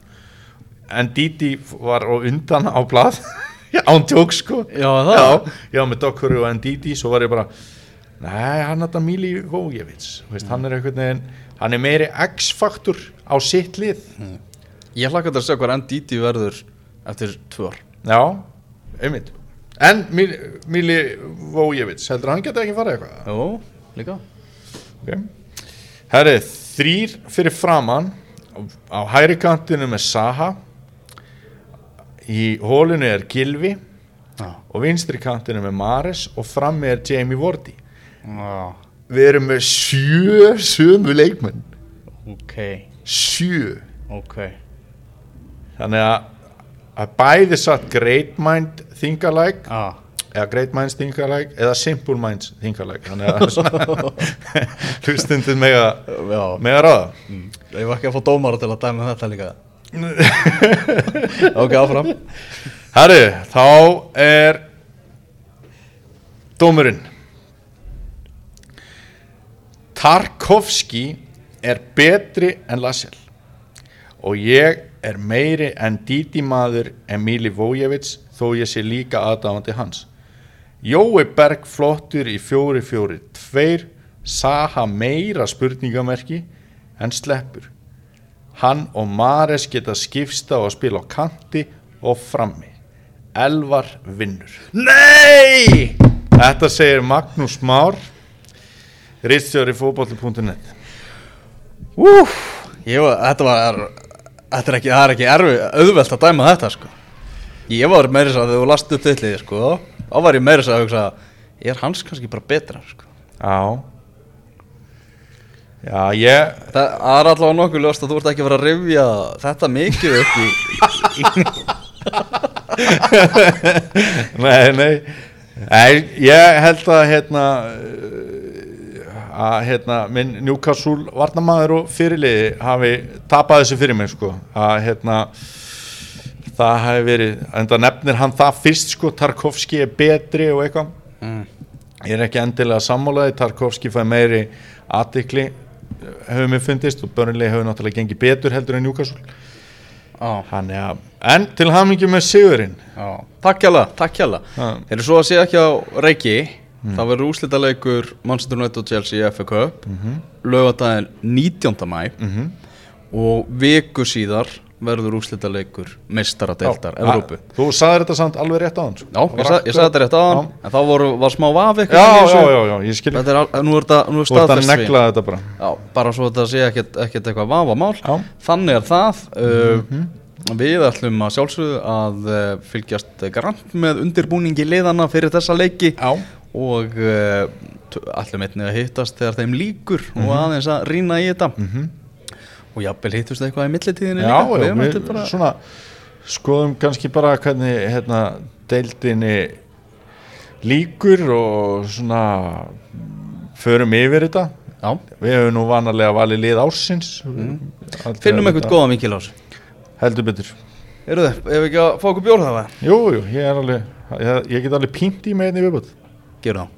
S3: en Didi var á undan á blað án tjók sko.
S2: Já,
S3: já, já, með Dokuru og Ndidi svo var ég bara nei, hann er þetta Mili Vojevits veist, hann er einhvern veginn hann er meiri X-faktur á sitt lið
S2: Ég hlakka til að segja hvað NDT verður eftir tvö ár.
S3: Já, einmitt. En Mili, Vojevits heldur hann geta ekki farið eitthvað?
S2: Jó, líka.
S3: Okay. herri, þrýr fyrir framann á hæri kantinu með Saha í hólinu er Gilvi
S2: Já,
S3: og vinstri kantinu með Mares og frammi er Jamie Vardy.
S2: Já.
S3: Við erum með sjö sömu leikmenn.
S2: Ok,
S3: sjö.
S2: Ok
S3: þannig að, að bæði satt great mind think alike
S2: Já,
S3: eða great minds think alike eða simple minds think alike þannig að hlustundin
S2: já.
S3: mega ráða.
S2: Ég var ekki að fá dómara til að dæma þetta líka. Ok, áfram.
S3: Herri, þá er dómurinn. Tarkovski er betri en Lassell. Og ég er meiri en Didi maður Emíli Vojevits þó ég sé líka aðdáðandi hans Jói Berg flottur í 4-4-2 Saha meira spurningamerki en sleppur Hann og Mares geta skipsta og spila á kanti og frammi. Elvar vinnur. Nei! Þetta segir Magnús Már, rittstjóri
S2: var, þetta var Þetta er ekki, það er ekki erfi, auðvelt að dæma þetta sko. Ég var meira þess að þegar þú last upp þitt liði sko Þá var ég meira þess að hugsa Er hans kannski bara betra sko?
S3: Já. Já, ég,
S2: Það er allavega nokkuð ljóst að þú ert ekki að fara að rifja þetta mikið upp í,
S3: nei, nei, nei, ég held að hérna, að hérna, minn Newcastle varnamaður og fyrirliði hafi tapað þessu fyrir mig, sko, að hérna, það hafi verið, enda nefnir hann það fyrst, sko, Tarkovski er betri og eitthvað,
S2: mm.
S3: ég er ekki endilega sammálaði, Tarkovski fæði meiri aðtikli, hefur mér fundist og börnlega hefur náttúrulega gengið betur heldur en Newcastle,
S2: á,
S3: hann er að, en til hamingi með sigurinn,
S2: á. Takk hjá takk hjá
S3: Já.
S2: Eru svo að sé ekki á Reiki þá verður úslita leikur Manchester United og Chelsea í FA Cup. Mm -hmm. lögadaginn 19. mæ
S3: mhm.
S2: Og viku síðar verður úslita leikur meistaradeildar
S3: Já,
S2: Evrópu.
S3: Að- Þú sagðir þetta samt alveg rétt á hann
S2: Já, ég, sa, ég sagði þetta rétt á hann en þá voru, var smá vaf
S3: Já, já, já, já, ég skil.
S2: Þetta er, al- nú er þetta nú er
S3: Þú ert að
S2: staðfest því.
S3: negla þetta bara.
S2: Já, bara svo þetta sé ekkert, ekkert eitthvað vafamál.
S3: Já.
S2: Þannig er það. Uh,
S3: Mhm.
S2: Við ætlum að sjálfsögðu að uh, fylgjast grann með undirbúningi liðana fyrir þessa leiki.
S3: Já,
S2: og uh, t- ætlum einnig að hittast þegar þeim líkur og aðeins að rýna í þetta.
S3: Mhm.
S2: Og jafnvel hittust eitthvað í millitíðinni
S3: já,
S2: líka?
S3: já
S2: Við bara
S3: svona skoðum kannski bara hvernig hérna, deildinni líkur og svona förum yfir þetta.
S2: Já,
S3: við hefum nú vanalega valið lið ársins. Aldrei
S2: finnum
S3: að
S2: eitthvað góða mikil ás.
S3: Heldur betur.
S2: Eru þið, ef við ekki að fá okkur bjór það
S3: jú, jú, ég er alveg ég, ég get alveg pínt í með einni viðbútt
S2: Gerum það